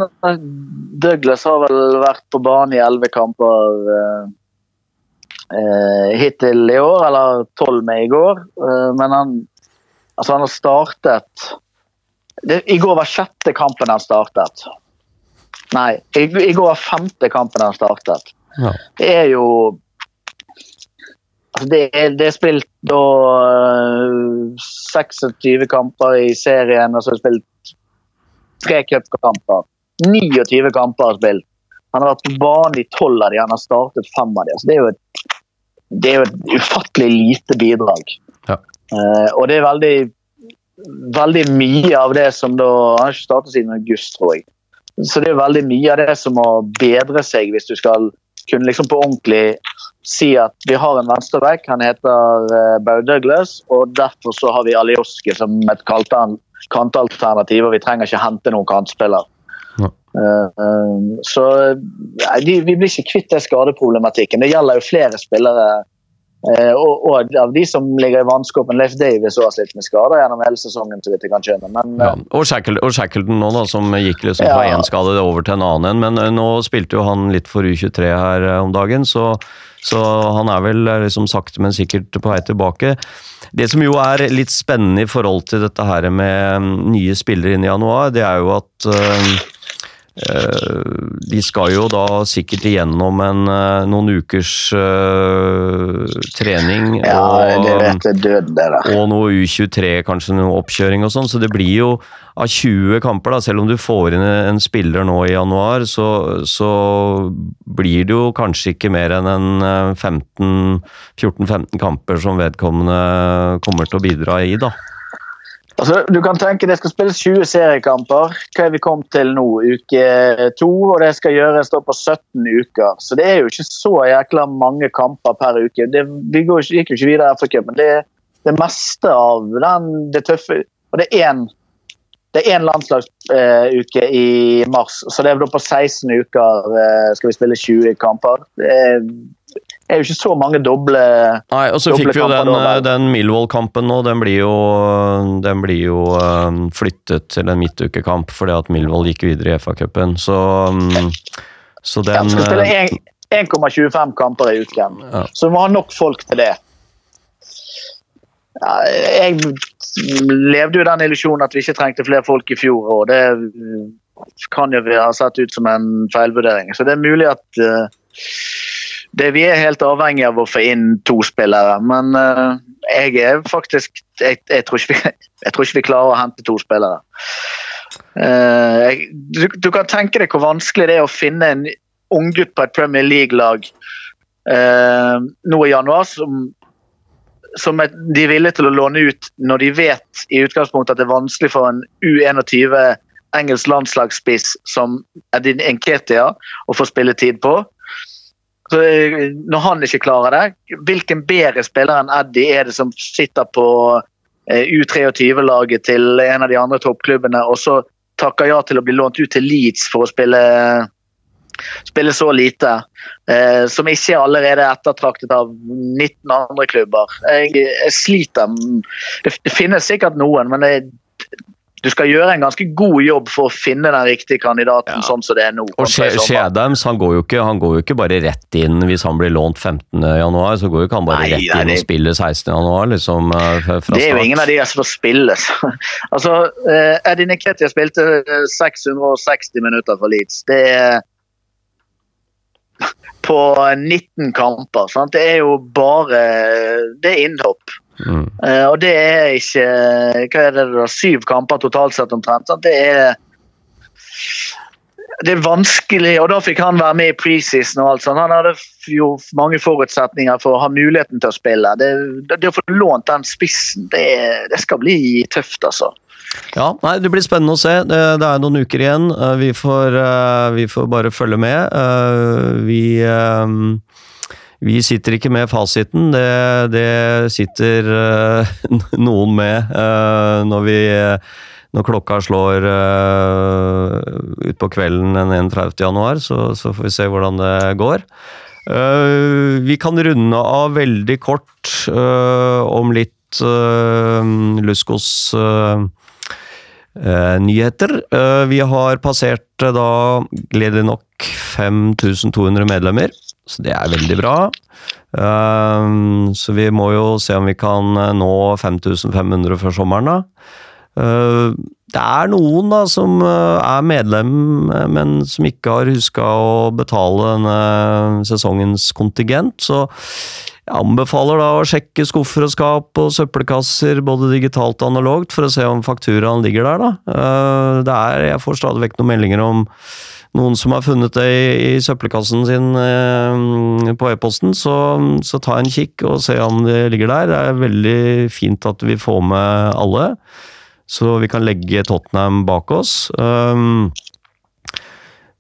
Douglas har vel vært på banen i elleve kamper eh, hittil i år, eller tolv med i går. Eh, men han, altså han har startet det, I går var sjette kampen han startet. Nei, i, i går var femte kampen han startet. Ja. Det er jo altså det, er, det er spilt da øh, 26 kamper i serien, og så er det spilt tre cupkamper. 29 kamper har spilt. Han har vært på banen i tolv av de, han har startet fem av de. Altså det, er jo et, det er jo et ufattelig lite bidrag. Ja. Uh, og det er veldig, veldig mye av det som da Han har ikke startet siden august, tror jeg. Så det er veldig mye av det som må bedre seg hvis du skal kunne liksom på ordentlig si at vi har en venstreback, han heter uh, Bau Douglas, og derfor så har vi Alioski som et kantalternativ, og vi trenger ikke hente noen kantspiller. Eh, eh, så nei, de, vi blir ikke kvitt det skadeproblematikken. Det gjelder jo flere spillere. eh, og, og av de som ligger i vannskorpen, Leif Davies har slitt med skader gjennom hele sesongen. så vidt jeg kan skjønne. Men Ja. Og, Shackle, og Shackleton nå, da, som gikk liksom fra Ja. én skade over til en annen. Men eh, nå spilte jo han litt for U23 her eh, om dagen, så, så han er vel eh, liksom sakte, men sikkert på vei tilbake. Det som jo er litt spennende i forhold til dette her med mm, nye spillere inn i januar, det er jo at eh, eh, de skal jo da sikkert igjennom en, eh, noen ukers uh, trening. ja, og- det vet jeg død, det da. og noe U23, kanskje noe oppkjøring og sånn. Så det blir jo av 20 kamper, da, selv om du får inn en spiller nå i januar, så, så blir det jo kanskje ikke mer enn en eh, 15 14-15 kamper som vedkommende kommer til å bidra i, da. Altså, du kan tenke Det skal spilles 20 seriekamper. Hva er vi kommet til nå? Uke to. Og det skal gjøres da på 17 uker. Så det er jo ikke så jækla mange kamper per uke. Det, vi går, gikk jo ikke videre i FA-cupen. Det, det meste av den, det tøffe Og det er én er landslagsuke i mars, så det er da på 16 uker eh, skal vi spille 20 kamper. Det er, er jo ikke så mange doble Nei, og så fikk vi jo den, eh, den Millwall-kampen nå. Den blir jo, den blir jo um, flyttet til en midtukekamp fordi at Millwall gikk videre i FA-cupen. Så, um, så Ja, den vi skal spille eh, 1,25 kamper i uken. Ja. Så vi må ha nok folk til det. Ja, jeg levde jo den illusjonen at vi ikke trengte flere folk i fjor, og det kan jo ha sett ut som en feilvurdering. Så det er mulig at eh, det, vi er helt avhengig av å få inn to spillere. Men uh, jeg er faktisk jeg, jeg, tror vi, [laughs] jeg tror ikke vi klarer å hente to spillere. Uh, jeg, du, du kan tenke deg hvor vanskelig det er å finne en unggutt på et Premier League-lag uh, nå i januar som, som er, de er villige til å låne ut når de vet i utgangspunktet at det er vanskelig for en U21 engelsk landslagsspiss som Edin Enketia å få spilletid på. Så, eh, når han ikke klarer det, hvilken bedre spiller enn Eddie er det som sitter på eh, U23-laget til en av de andre toppklubbene, og så takker ja til å bli lånt ut til Leeds for å spille spille så lite, eh, som ikke allerede er ettertraktet av 19 andre klubber. Jeg, sliter det, det finnes sikkert noen, men det, du skal gjøre en ganske god jobb for å finne den riktige kandidaten Ja. sånn som det er nå. Og sommer. Adams han går, jo ikke, han går jo ikke bare rett inn hvis han blir lånt 15. januar, så går jo ikke han bare Nei, rett nei, inn det- og spiller 16. januar, liksom, eh, fra start. Det er jo ingen av de som får spille. [laughs] altså, eh, Eddie Niketia spilte eh, 660 minutter for Leeds. Det er [laughs] på 19 kamper. Sant? Det er jo bare Det er innhopp. Mm. Eh, og det er ikke Hva er det da? Syv kamper totalt sett omtrent. Sant? Det er det er vanskelig, og da fikk han være med i preseason. og alt sånt. Han hadde jo mange forutsetninger for å ha muligheten til å spille. Det, det, det å få lånt den spissen, det, det skal bli tøft, altså. Ja, nei, Det blir spennende å se. Det, er noen uker igjen. Eh, Vi får, eh, vi får bare følge med. Vi, vi sitter ikke med fasiten. Det, det sitter uh, [laughs] noen med uh, når vi når klokka slår uh, utpå kvelden den 31. januar, så, så får vi se hvordan det går. Uh, vi kan runde av veldig kort om litt Luskos nyheter. Vi har passert da, gledelig nok, 5200 medlemmer, så det er veldig bra. Eh, så vi må jo se om vi kan eh, nå 5500 før sommeren, da. Eh, Det er noen da som eh, er medlem, eh, men som ikke har huska å betale denne sesongens kontingent. Så jeg anbefaler da å sjekke skuffer og skap og søppelkasser, både digitalt og analogt, for å se om fakturaen ligger der. da. Eh, Det er, jeg får stadig vekk noen meldinger om noen som har funnet det i, i søppelkassen sin eh, på e-posten, så, så ta en kikk og se om det ligger der. Det er veldig fint at vi får med alle, så vi kan legge Tottenham bak oss. Um,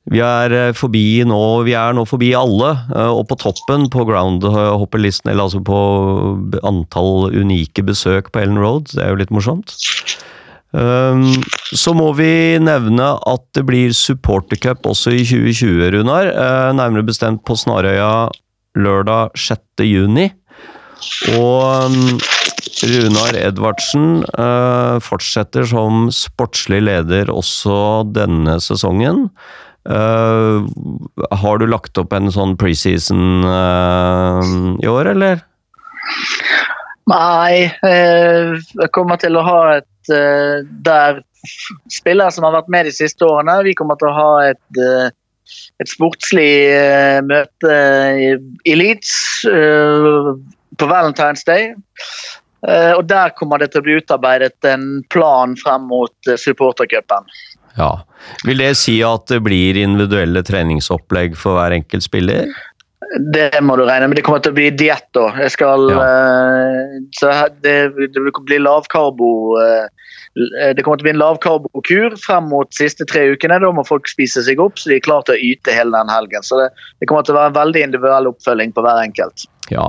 vi er eh, forbi nå, vi er nå forbi alle, eh, og på toppen på groundhopperlisten, eller altså på antall unike besøk på Ellen Road. Det er jo litt morsomt. Um, så må vi nevne at det blir supportercup også i 2020, Runar. Eh, nærmere bestemt på Snarøya lørdag 6. juni. Og um, Runar Edvardsen eh, fortsetter som sportslig leder også denne sesongen. Eh, har du lagt opp en sånn preseason i år, eller? Nei, eh, jeg kommer til å ha et eh, Der spillere som har vært med de siste årene, vi kommer til å ha et, eh, et sportslig møte i, Leeds på Valentine's Day. Og der kommer det til å bli utarbeidet en plan frem mot supportercupen. Ja. Vil det si at det blir individuelle treningsopplegg for hver enkelt spiller? Det må du regne med. Det kommer til å bli diett da. Jeg skal eh, så det, det blir lavkarbo eh, Det kommer til å bli en lavkarbokur frem mot siste tre ukene. Da må folk spise seg opp, så de er klare til å yte hele den helgen. Så det, det kommer til å være en veldig individuell oppfølging på hver enkelt. Ja.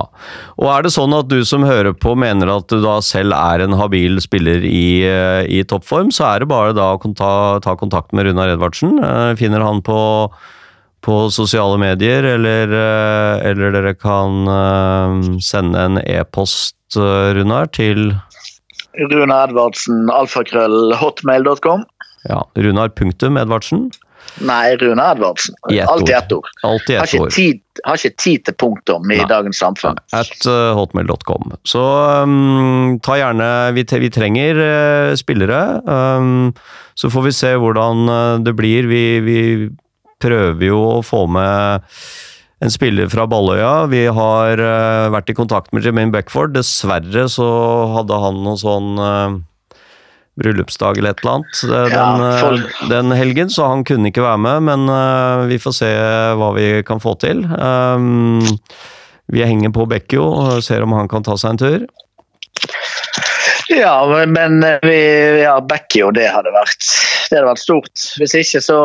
Og er det sånn at du som hører på mener at du da selv er en habil spiller i, eh, i toppform, så er det bare da å ta, ta kontakt med Runar Edvardsen. Finner han på, på sosiale medier, eller, eh, eller dere kan eh, sende en e-post, eh, Runar, til Runar Edvardsen, alfakrøll, hotmail.com. ja, runar.edvardsen. Nei, Rune Edvardsen. Ett Alt i ett ord. Alt i Har ett ikke, tid, har ikke tid til punktum i Nei. dagens samfunn. At uh, hotmail.com. Så um, ta gjerne Vi, vi trenger uh, spillere. Um, så får vi se hvordan uh, det blir. Vi, vi prøver jo å få med en spiller fra Balløya. Vi har uh, vært i kontakt med Jermaine Beckford. Dessverre så hadde han noe sånn uh, bryllupsdag eller et eller annet Ja, den, uh, den helgen, så han kunne ikke være med. Men vi får se hva vi kan få til. Um, vi henger på Bekkjo og ser om han kan ta seg en tur. Ja, men- eh, vi, ja, Bekkjo, det hadde vært Det hadde vært stort. Hvis ikke så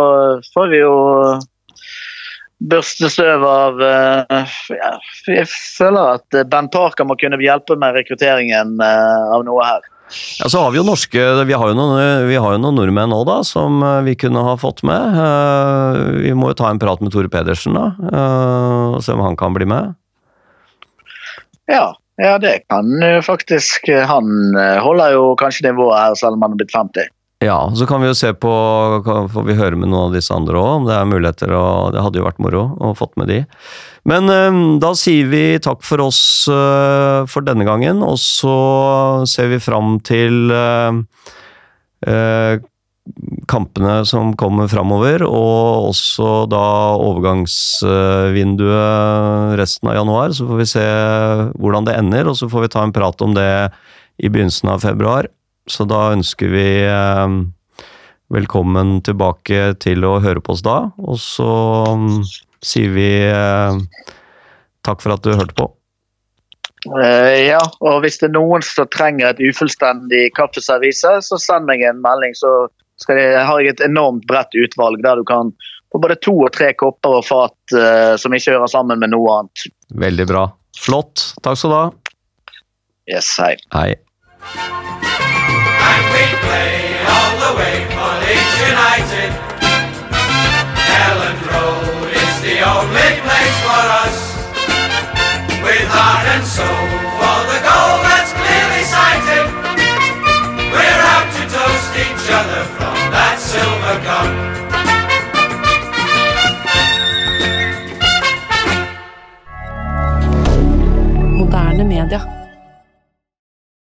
får vi jo børste støv av eh, ja, Jeg føler at Ben Parker må kunne hjelpe med rekrutteringen eh, av noe her. Ja, så har vi jo norske Vi har jo noen, vi har jo noen nordmenn nå, da, som eh, vi kunne ha fått med. Vi må jo ta en prat med Tore Pedersen, da. Og se om han kan bli med. Ja, ja, det kan faktisk Han holder jo kanskje nivået her, selv om han er blitt 50. Ja, så kan vi jo se på Får vi høre med noen av disse andre òg, om det er muligheter. og Det hadde jo vært moro å fått med de. Men eh, da sier vi takk for oss eh, for denne gangen, og så ser vi fram til eh, kampene som kommer framover, og også da overgangsvinduet resten av januar. Så får vi se hvordan det ender, og så får vi ta en prat om det i begynnelsen av februar. Så da ønsker vi eh, velkommen tilbake til å høre på oss da. Og så mm, sier vi eh, takk for at du hørte på. Eh, ja, og hvis det er noen som trenger et ufullstendig kaffeservise, så send meg en melding, så jeg, har jeg et enormt bredt utvalg der du kan få både to og tre kopper og fat uh, som ikke hører sammen med noe annet. Veldig bra. Flott. Takk skal du ha. Yes, hei. Hei. And we play all the way for Leeds United. Elland Road is the only place for us. With heart and soul for the goal that's clearly sighted. We're out to toast each other from that silver gun. moderne media.